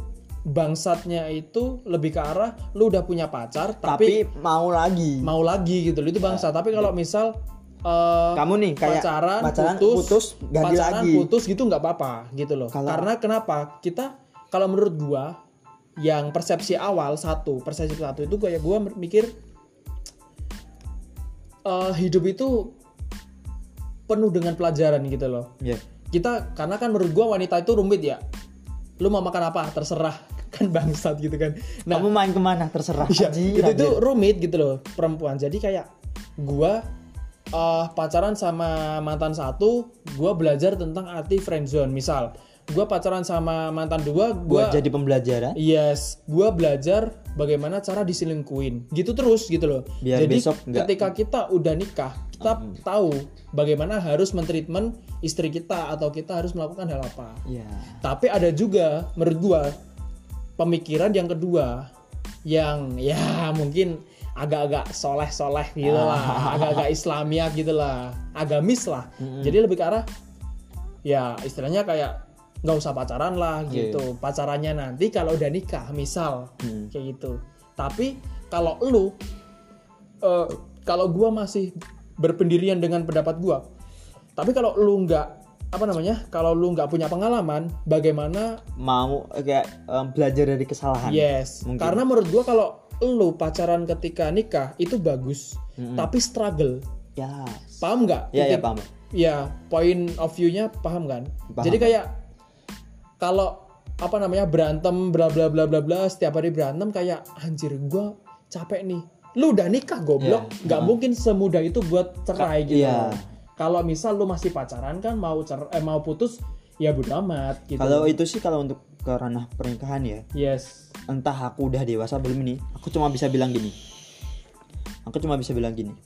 S2: bangsatnya itu lebih ke arah lu udah punya pacar tapi,
S1: tapi mau lagi
S2: mau lagi gitu loh itu bangsat. Tapi kalau misal eh,
S1: kamu nih kayak
S2: pacaran,
S1: pacaran
S2: putus,
S1: putus ganti
S2: pacaran
S1: lagi
S2: putus gitu nggak apa-apa gitu loh.
S1: Kalau-
S2: Karena kenapa? Kita kalau menurut gua yang persepsi awal satu, persepsi satu itu kayak gua mikir eh, hidup itu penuh dengan pelajaran gitu loh.
S1: Iya.
S2: Kita karena kan menurut gua wanita itu rumit ya. Lu mau makan apa terserah kan bangsat gitu kan. Nah,
S1: kamu main ke mana terserah
S2: Iya,
S1: Anjir,
S2: itu itu rumit gitu loh perempuan. Jadi kayak gua eh, pacaran sama mantan satu, gua belajar tentang arti friendzone. Misal, gua pacaran sama mantan dua,
S1: buat
S2: gua
S1: jadi pembelajaran
S2: yes, gua belajar bagaimana cara diselingkuin. Gitu terus gitu loh.
S1: Biar
S2: Jadi
S1: besok nggak-
S2: ketika kita udah nikah, kita tahu bagaimana harus mentreatment istri kita atau kita harus melakukan hal apa.
S1: Iya.
S2: Tapi ada juga menurut gua pemikiran yang kedua yang ya mungkin agak-agak soleh-soleh gitu
S1: Ah.
S2: lah, agak-agak Islamiah gitu lah, agamis lah. Jadi lebih ke arah ya istilahnya kayak nggak usah pacaran lah
S1: Iya.
S2: gitu. Pacarannya nanti kalau udah nikah misal
S1: Hmm.
S2: kayak gitu. Tapi kalau lu eh, kalau gua masih berpendirian dengan pendapat gua. Tapi kalau lu nggak apa namanya? Kalau lu nggak punya pengalaman, bagaimana?
S1: mau eh, kayak em, belajar dari kesalahan
S2: Yes.
S1: Mungkin.
S2: Karena menurut gua kalau lu pacaran ketika nikah itu bagus, tapi struggle.
S1: ya
S2: Paham nggak?
S1: ya ya
S2: Titik-
S1: paham
S2: Ya, point of view-nya paham kan?
S1: Paham.
S2: Jadi kayak kalau apa namanya berantem bla bla bla bla bla setiap hari berantem kayak anjir gua capek nih. Lu udah nikah goblok,
S1: Iya.
S2: nggak mungkin semudah itu buat cerai gitu.
S1: iya.
S2: Kalau misal lu masih pacaran kan mau cer eh, mau putus ya bodo amat gitu.
S1: kalau itu sih kalau untuk ke ranah pernikahan ya
S2: yes.
S1: entah aku udah dewasa belum ini aku cuma bisa bilang gini aku cuma bisa bilang gini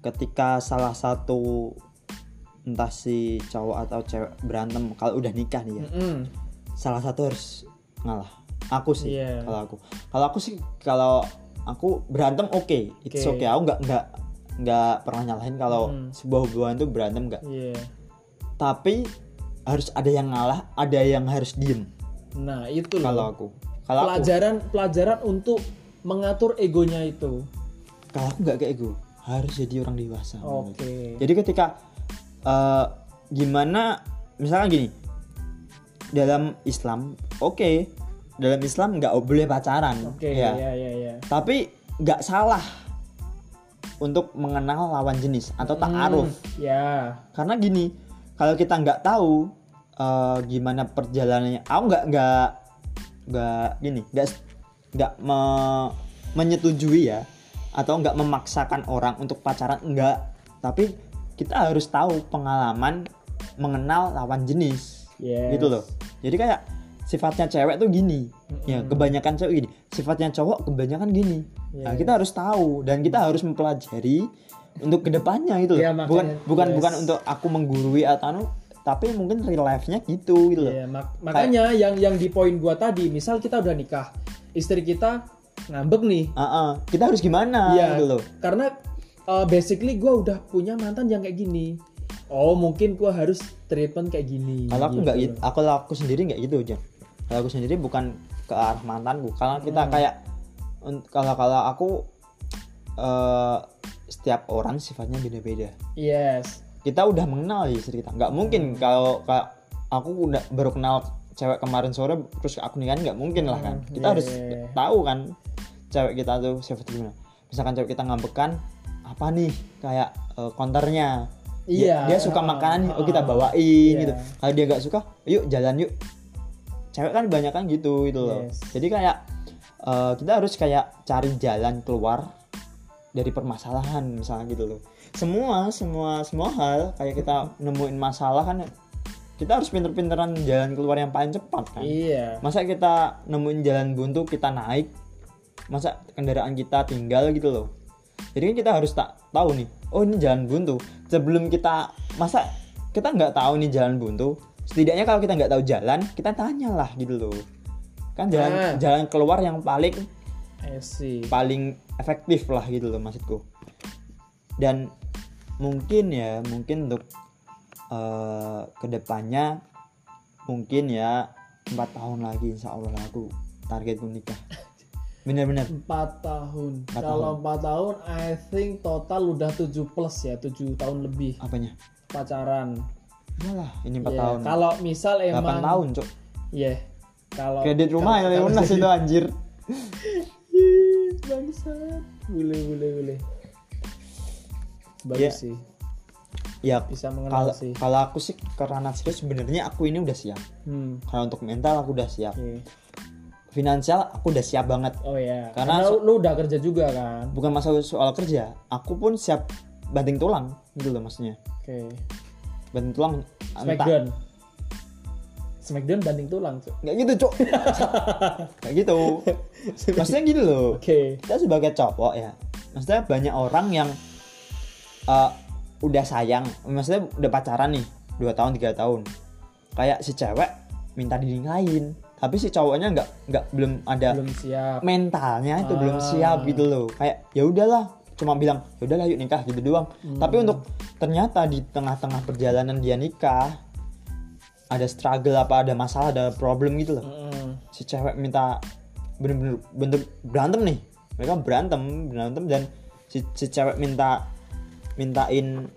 S1: ketika salah satu entah si cowok atau cewek berantem kalau udah nikah nih ya
S2: Mm-mm.
S1: salah satu harus ngalah aku sih
S2: Iya.
S1: kalau aku kalau aku sih kalau aku berantem oke it's
S2: Oke.
S1: okay aku nggak nggak nggak pernah nyalahin kalau
S2: Hmm.
S1: sebuah hubungan itu berantem nggak
S2: Iya.
S1: tapi harus ada yang ngalah ada yang harus diem
S2: Nah, itu
S1: kalau aku kalau aku
S2: pelajaran pelajaran untuk mengatur egonya itu.
S1: kalau aku nggak kayak gue harus jadi orang dewasa
S2: Oke.
S1: jadi ketika eh, gimana misalnya gini dalam Islam oke dalam Islam nggak boleh pacaran
S2: Oke,
S1: ya
S2: ya ya ya.
S1: tapi nggak salah untuk mengenal lawan jenis atau ta'aruf
S2: Hmm, ya.
S1: karena gini kalau kita nggak tahu eh, gimana perjalanannya aku nggak nggak nggak gini nggak nggak me- menyetujui ya atau nggak memaksakan orang untuk pacaran enggak tapi kita harus tahu pengalaman mengenal lawan jenis.
S2: Yes.
S1: gitu loh. Jadi kayak sifatnya cewek tuh gini ya kebanyakan cewek gini sifatnya cowok kebanyakan gini nah
S2: Yes.
S1: kita harus tahu dan kita harus mempelajari untuk ke depannya gitu loh bukan
S2: makanya,
S1: bukan
S2: yes.
S1: bukan untuk aku menggurui atau anu tapi mungkin real life-nya gitu gitu loh
S2: Iya, mak- makanya yang yang di poin gua tadi, misal kita udah nikah, istri kita ngambek nih.
S1: Ah, ah. kita harus gimana
S2: Iya,
S1: gitu loh
S2: karena uh, basically gua udah punya mantan yang kayak gini. Oh, mungkin gua harus treatment kayak gini.
S1: kalau aku nggak
S2: gitu.
S1: gitu aku aku sendiri nggak gitu aja kalau aku sendiri bukan ke arah mantanku karena kita
S2: Hmm.
S1: kayak kalau kalau aku eh, setiap orang sifatnya beda-beda
S2: Yes.
S1: kita udah mengenal ya kita nggak mungkin
S2: Hmm.
S1: kalau kayak aku udah baru kenal cewek kemarin sore terus aku nikahin nggak mungkin lah kan
S2: Hmm,
S1: kita
S2: iya,
S1: harus
S2: iya, iya.
S1: tahu kan cewek kita tuh sifatnya gimana misalkan cewek kita ngambekan apa nih kayak eh, counternya
S2: Iya.
S1: dia, dia suka makanan nih, oh kita
S2: ah.
S1: bawain
S2: Iya.
S1: gitu kalau dia nggak suka yuk jalan yuk cewek kan banyak kan gitu gitu loh.
S2: Yes.
S1: jadi kayak eh, kita harus kayak cari jalan keluar dari permasalahan misalnya gitu loh. Semua semua semua hal kayak kita nemuin masalah kan kita harus pinter-pinteran jalan keluar yang paling cepat kan.
S2: Iya.
S1: masa kita nemuin jalan buntu kita naik masa kendaraan kita tinggal gitu loh. Jadi kan kita harus tak tahu nih oh ini jalan buntu. Sebelum kita masa kita nggak tahu nih jalan buntu setidaknya kalau kita nggak tahu jalan kita tanyalah gitu loh kan jalan
S2: Ah.
S1: jalan keluar yang paling
S2: see.
S1: paling efektif lah gitu loh maksudku dan mungkin ya mungkin untuk eh, ke depannya mungkin ya empat tahun lagi insya Allah lah aku targetku nikah bener-bener
S2: Empat tahun.
S1: Empat
S2: Kalau empat tahun, I think total udah 7 plus ya, 7 tahun lebih
S1: apanya
S2: pacaran.
S1: Iyalah ini empat
S2: Iya,
S1: tahun
S2: Kalau misal
S1: delapan
S2: emang
S1: tahun cok
S2: Iya. Kalau
S1: kredit rumah
S2: kalau-
S1: yang lunas itu anjir
S2: Bangsat. Boleh, boleh, boleh. Bagus
S1: Iya.
S2: sih.
S1: ya
S2: Bisa mengenal sih.
S1: kalau aku sih karena serius sebenarnya aku ini udah siap
S2: Hmm.
S1: kalau untuk mental aku udah siap
S2: oke.
S1: finansial aku udah siap banget
S2: Oh ya.
S1: Karena
S2: Karena, lu udah kerja juga kan.
S1: bukan masalah soal kerja aku pun siap banting tulang gitu loh maksudnya
S2: Oke.
S1: Banting tulang
S2: Smackdown. Smackdown banding tulang, Cuk.
S1: nggak gitu cok kayak gitu maksudnya gitu loh
S2: Oke.
S1: kita sebagai cowok ya maksudnya banyak orang yang uh, udah sayang maksudnya udah pacaran nih dua tahun tiga tahun kayak si cewek minta dinikahin tapi si cowoknya nggak nggak belum ada
S2: Belum siap.
S1: mentalnya itu belum
S2: Ah.
S1: siap gitu loh kayak ya udahlah cuma bilang ya udahlah yuk nikah gitu doang
S2: Hmm.
S1: tapi untuk ternyata di tengah-tengah perjalanan dia nikah ada struggle apa ada masalah ada problem gitu loh
S2: Mm.
S1: si cewek minta bener-bener bener berantem nih mereka berantem berantem dan si, si cewek minta mintain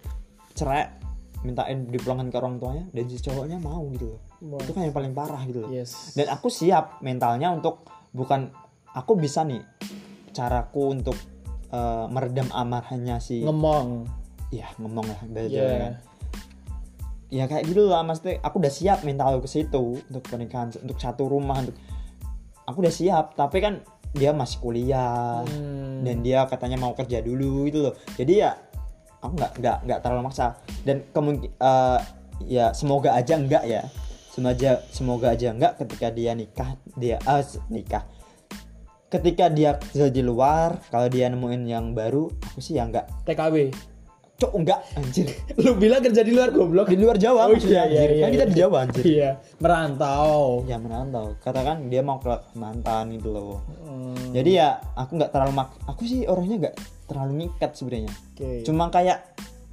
S1: cerai mintain dipulangkan ke orang tuanya dan si cowoknya mau gitu loh
S2: Wah.
S1: itu kan yang paling parah gitu loh
S2: Yes.
S1: dan aku siap mentalnya untuk bukan aku bisa nih caraku untuk eh, meredam amarahnya si
S2: Ngemong.
S1: ya ngomong lah bahasa
S2: Iya.
S1: Jawa kan. ya kayak gitu lah maksudnya aku udah siap mental ke situ untuk pernikahan untuk satu rumah untuk aku udah siap tapi kan dia masih kuliah
S2: Hmm.
S1: dan dia katanya mau kerja dulu gitu loh jadi ya aku nggak nggak nggak terlalu maksa dan kemungkin eh, ya semoga aja enggak ya semoga semoga aja enggak ketika dia nikah dia s- nikah ketika dia kerja di luar kalau dia nemuin yang baru aku sih ya enggak
S2: TKW.
S1: cok enggak anjir
S2: Lu bilang kerja di luar goblok.
S1: di luar Jawa
S2: Oh, iya, iya, iya,
S1: kan kita
S2: iya.
S1: di Jawa anjir
S2: Iya, merantau.
S1: ya merantau katakan dia mau ke mantan gitu loh
S2: Hmm,
S1: jadi ya aku nggak terlalu mak aku sih orangnya nggak terlalu ngikat sebenarnya
S2: Oke.
S1: cuma kayak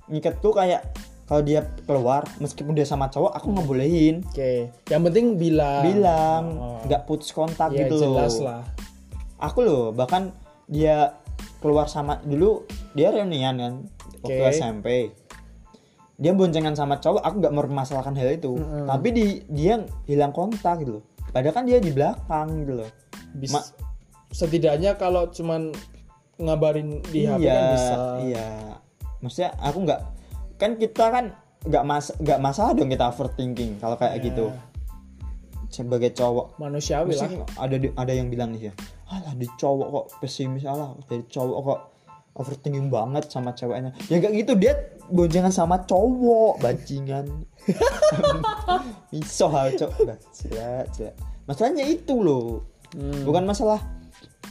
S1: ngikat tuh kayak kalau dia keluar meskipun dia sama cowok aku ngebolehin
S2: Oke. Yang penting bilang.
S1: bilang
S2: Oh.
S1: nggak putus kontak
S2: Ya,
S1: gitu loh
S2: jelas lah.
S1: Aku loh bahkan dia keluar sama dulu dia reunian kan waktu. SMP dia boncengan sama cowok aku nggak mempermasalahkan hal itu.
S2: Mm-mm.
S1: tapi di dia hilang kontak gitu loh. Padahal kan dia di belakang gitu loh.
S2: Bis-
S1: Ma-
S2: setidaknya kalau cuman ngabarin di HP
S1: iya
S2: kan bisa.
S1: iya. Maksudnya aku nggak kan kita kan nggak mas nggak masalah dong kita overthinking kalau kayak
S2: Iya.
S1: gitu sebagai cowok.
S2: Manusiawi lah.
S1: ada di- ada yang bilang nih ya alah di cowok kok pesimis alah dari cowok kok overthinking banget sama ceweknya. Ya gak gitu dia boncengan sama cowok bajingan. Iso hal Bajila, bajila. masalahnya itu loh.
S2: Hmm.
S1: bukan masalah.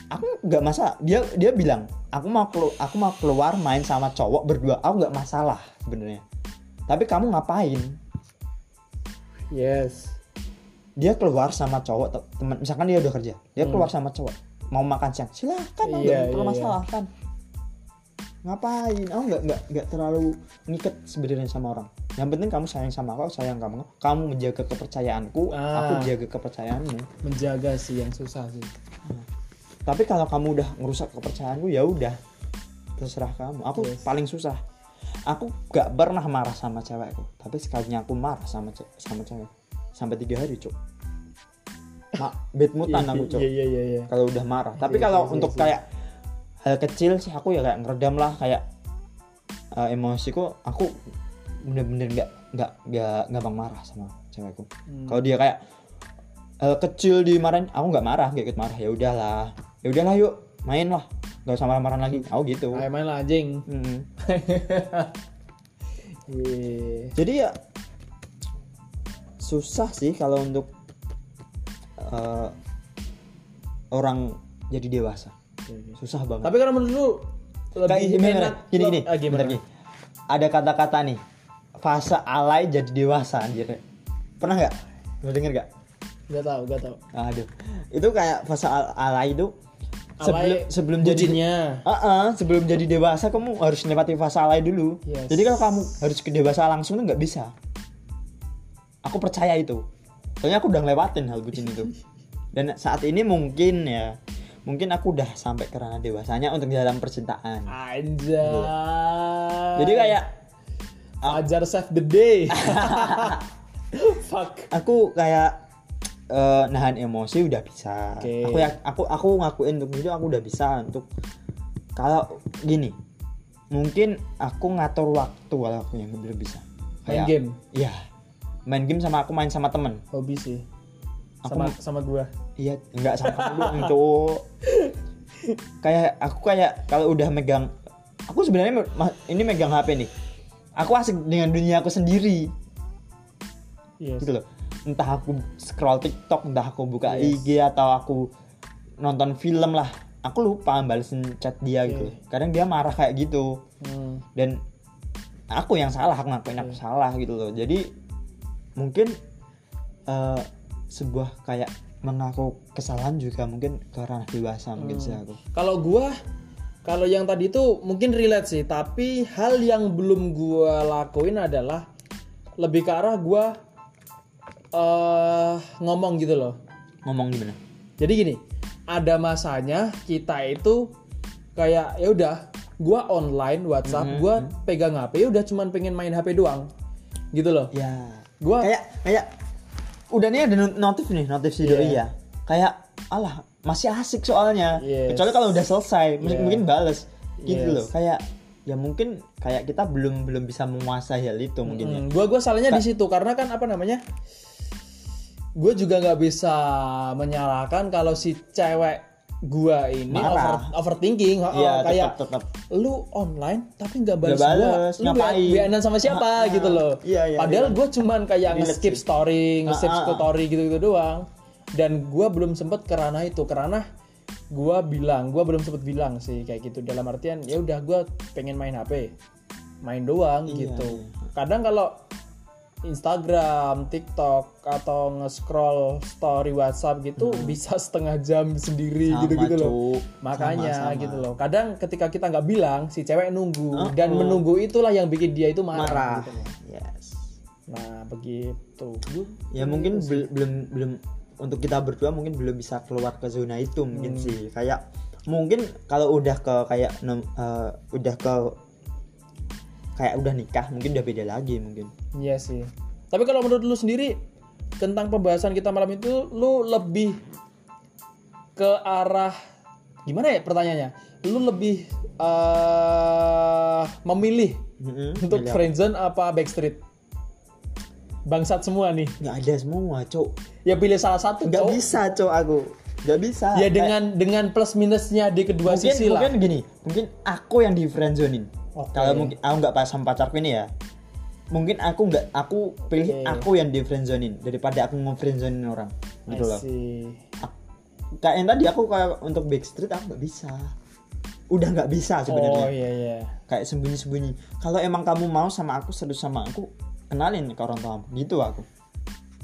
S1: Aku nggak masalah. Dia dia bilang aku mau kelu, aku mau keluar main sama cowok berdua. Aku nggak masalah sebenarnya. Tapi kamu ngapain?
S2: Yes
S1: dia keluar sama cowok te- teman misalkan dia udah kerja dia keluar sama cowok mau makan siang silahkan
S2: Hmm. Iya,
S1: nggak
S2: iya,
S1: permasalahkan ngapain? Aku nggak nggak nggak terlalu ngikat sebenarnya sama orang. Yang penting kamu sayang sama aku aku sayang kamu. Kamu menjaga kepercayaanku
S2: Ah.
S1: aku jaga kepercayaanmu.
S2: Menjaga sih yang susah sih.
S1: Tapi kalau kamu udah ngerusak kepercayaanku ya udah terserah kamu. Aku
S2: Yes.
S1: paling susah. Aku gak pernah marah sama cewekku tapi sekalinya aku marah sama ce- sama cewek sampai tiga hari cuk. Mak bad moodan aku cuk.
S2: iya iya iya. Iya
S1: kalau udah marah. Tapi
S2: Iya,
S1: kalau
S2: iya,
S1: untuk
S2: iya.
S1: kayak hal kecil sih aku ya kayak ngeredam lah kayak eh, emosiku aku bener-bener nggak nggak nggak gampang marah sama cewekku.
S2: Hmm.
S1: kalau dia kayak hal kecil dimarahin aku nggak marah nggak ikut marah. Ya udahlah. Ya udahlah yuk. Main lah. Nggak usah marah-marah lagi. Aku gitu.
S2: Ayo main lah anjing.
S1: Mm.
S2: Iya.
S1: jadi ya susah sih kalau untuk eh, orang jadi dewasa susah banget
S2: tapi kalau menurut lu lebih
S1: gini,
S2: enak
S1: gini, gini,
S2: ah, gimana
S1: gini. Ada kata-kata nih, fase alay jadi dewasa anjir. Pernah nggak? Lo denger nggak?
S2: Gak tau, gak tau.
S1: Aduh, itu kayak fase al- alay itu sebelum
S2: Alay
S1: sebelum jadi
S2: bucinnya.
S1: Ah, ah, sebelum jadi dewasa kamu harus melewati fase alay dulu.
S2: Yes.
S1: Jadi kalau kamu harus ke dewasa langsung tuh nggak bisa. Aku percaya itu. Soalnya aku udah ngelewatin hal bucin itu. Dan saat ini mungkin ya, mungkin aku udah sampai ke ranah dewasanya untuk dalam percintaan.
S2: Anjay.
S1: Jadi kayak
S2: Fajar save the day. Fuck.
S1: aku kayak eh, nahan emosi udah bisa.
S2: Oke.
S1: Aku ya aku aku ngakuin untuk itu aku udah bisa untuk kalau gini mungkin aku ngatur waktu kalau aku yang belum bisa.
S2: Main game,
S1: Iya. Main game sama aku main sama temen.
S2: hobi sih.
S1: Aku
S2: Sama
S1: mau-
S2: sama gua.
S1: Iya, enggak sama lu cowok. kayak aku kayak kalau udah megang aku sebenarnya ini megang HP nih. Aku asik dengan dunia aku sendiri.
S2: Yes.
S1: gitu loh entah aku scroll TikTok entah aku buka
S2: Yes.
S1: IG atau aku nonton film lah aku lupa balesin chat dia gitu
S2: Oke.
S1: kadang dia marah kayak gitu
S2: Hmm.
S1: dan aku yang salah aku ngakuin aku salah gitu loh jadi mungkin eh, sebuah kayak mengaku kesalahan juga mungkin ke ranah dewasa mungkin sih aku
S2: Kalau gua kalau yang tadi itu mungkin relate sih, tapi hal yang belum gua lakuin adalah lebih ke arah gua eh ngomong gitu loh.
S1: ngomong gimana
S2: Jadi gini, ada masanya kita itu kayak ya udah, gua online WhatsApp, gua pegang HP udah cuman pengen main HP doang. Gitu loh.
S1: ya
S2: Gua
S1: kayak kayak udah nih ada not- notif nih notif si doi ya kayak alah masih asik soalnya
S2: Yes.
S1: kecuali kalau udah selesai mungkin
S2: Yeah.
S1: mungkin bales gitu
S2: Yes.
S1: loh kayak ya mungkin kayak kita belum belum bisa menguasai hal itu mungkin ya
S2: Hmm, gua gua salahnya di situ karena kan apa namanya? Gue juga nggak bisa menyalahkan kalau si cewek gua ini
S1: Marah.
S2: over, overthinking, oh,
S1: iya
S2: kayak
S1: tetap tetap
S2: lu online tapi nggak balas
S1: Nggak
S2: gua,
S1: bales,
S2: lu
S1: ngapain?
S2: WA-an sama siapa
S1: Ah,
S2: gitu loh.
S1: iya, iya,
S2: Padahal
S1: iya.
S2: gue cuman kayak nge-skip story, nge-skip
S1: Ah, ah, ah.
S2: story gitu-gitu doang. Dan gua belum sempet ke ranah itu, karena gua bilang, gua belum sempet bilang sih kayak gitu dalam artian ya udah gua pengen main HP, main doang
S1: Iya,
S2: gitu.
S1: iya.
S2: Kadang kalau Instagram, TikTok atau nge-scroll story WhatsApp gitu bisa setengah jam sendiri
S1: Hmm. Sama,
S2: gitu-gitu loh. Makanya
S1: Sama-sama.
S2: gitu loh. Kadang ketika kita nggak bilang, si cewek nunggu
S1: Uh-uh.
S2: dan menunggu itulah yang bikin dia itu marah.
S1: marah
S2: gitu loh.
S1: yes
S2: Nah begitu.
S1: Ya mungkin bel- belum belum untuk kita berdua mungkin belum bisa keluar ke zona itu mungkin
S2: Hmm.
S1: sih kayak mungkin kalau udah ke kayak eh, udah ke kayak udah nikah mungkin udah beda lagi mungkin
S2: Iya sih. Tapi kalau menurut lu sendiri tentang pembahasan kita malam itu, lu lebih ke arah gimana ya pertanyaannya? lu lebih eh memilih
S1: Mm-mm.
S2: untuk
S1: Milih
S2: friendzone apa backstreet? Bangsat semua nih.
S1: nggak ada semua cok
S2: Ya pilih salah satu,
S1: nggak bisa cok aku nggak bisa
S2: Ya dengan dengan plus minusnya di kedua
S1: mungkin
S2: sisi lah.
S1: mungkin gini mungkin aku yang di friendzonin
S2: Oke.
S1: kalau mungkin aku nggak pas sama pacarku ini ya. Mungkin aku nggak aku pilih
S2: Oke.
S1: aku yang di friendzonin daripada aku nge-friendzonin orang gitu loh. kayak yang tadi aku kayak untuk backstreet aku nggak bisa. Udah nggak bisa sebenarnya.
S2: Oh iya iya.
S1: kayak sembunyi-sembunyi. Kalau emang kamu mau sama aku serius sama aku kenalin ke orang tua gitu aku.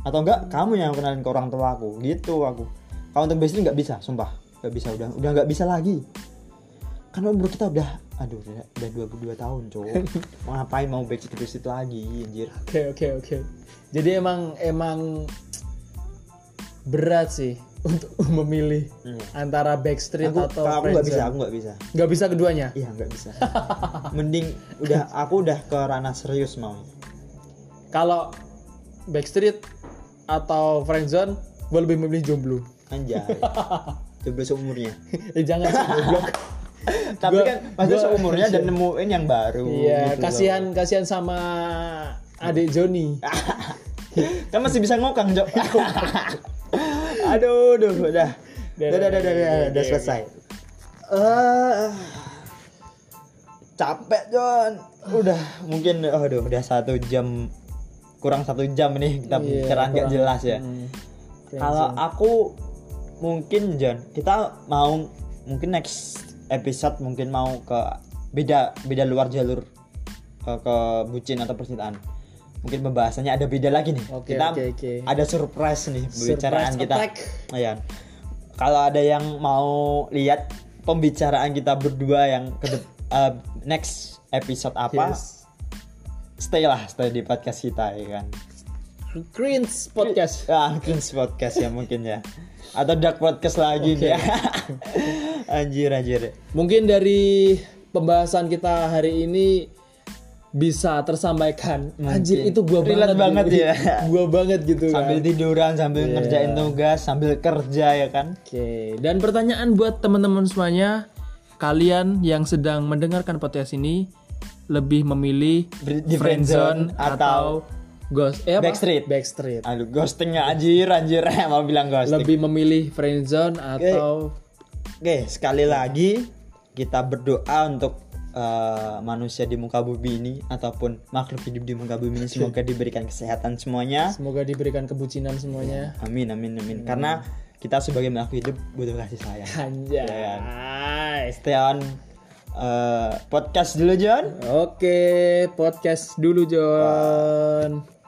S1: Atau enggak kamu yang kenalin ke orang tua aku. Gitu aku. Kalau untuk backstreet nggak bisa sumpah. Nggak bisa udah udah nggak bisa lagi. Karena umur kita udah aduh udah, udah 22 tahun cowok mau ngapain mau backstreet backstreet lagi anjir
S2: Oke oke oke. Jadi emang emang berat sih untuk memilih
S1: Iya.
S2: antara backstreet
S1: aku
S2: atau
S1: kalau aku nggak bisa aku nggak bisa
S2: Nggak bisa keduanya.
S1: iya nggak bisa mending udah aku udah ke ranah serius mau
S2: Kalau backstreet atau friendzone, gue lebih memilih jomblo.
S1: anjay coba seumurnya
S2: eh jangan goblok.
S1: Tapi
S2: Gua-
S1: kan
S2: gua-
S1: seumurnya dan nemuin yang baru
S2: Iya,
S1: gitu loh.
S2: kasihan kasihan sama adik Joni.
S1: kan masih bisa ngokang Jok. Aduh aduh udah udah udah udah udah, udah, selesai. Eh, capek John udah mungkin aduh udah satu jam kurang satu jam nih kita
S2: Iya,
S1: bicara nggak jelas ya.
S2: Hmm,
S1: kalau aku mungkin John kita mau mungkin next episode mungkin mau ke beda beda luar jalur ke, ke bucin atau percintaan mungkin pembahasannya ada beda lagi nih
S2: Oke,
S1: kita
S2: oke, oke.
S1: ada surprise nih pembicaraan kita. Ayan. kalau ada yang mau lihat pembicaraan kita berdua yang ke eh, next episode apa
S2: Yes.
S1: stay lah stay di podcast kita ya kan
S2: Cringe podcast.
S1: Ah, Cringe Podcast ya mungkin ya. Atau Dark Podcast lagi nih ya. anjir anjir.
S2: Mungkin dari pembahasan kita hari ini bisa tersampaikan. Anjir itu gua
S1: Relate
S2: banget,
S1: banget
S2: gitu.
S1: ya.
S2: Gua banget gitu
S1: Sambil
S2: kan.
S1: tiduran, sambil
S2: Iya.
S1: ngerjain tugas, sambil kerja ya kan.
S2: Oke, dan pertanyaan buat teman-teman semuanya, kalian yang sedang mendengarkan podcast ini lebih memilih
S1: di
S2: friendzone
S1: friendzone atau
S2: atau ghost eh apa?
S1: Backstreet.
S2: Backstreet.
S1: Aduh, ghostingnya anjir anjir mau bilang ghosting.
S2: Lebih memilih friendzone atau
S1: Oke, sekali lagi kita berdoa untuk eh, manusia di muka bumi ini ataupun makhluk hidup di muka bumi ini semoga diberikan kesehatan semuanya.
S2: semoga diberikan kebucinan semuanya.
S1: Amin amin amin. Karena kita sebagai makhluk hidup butuh kasih sayang.
S2: Anjay.
S1: Stay on eh, podcast dulu John.
S2: Oke, podcast dulu John.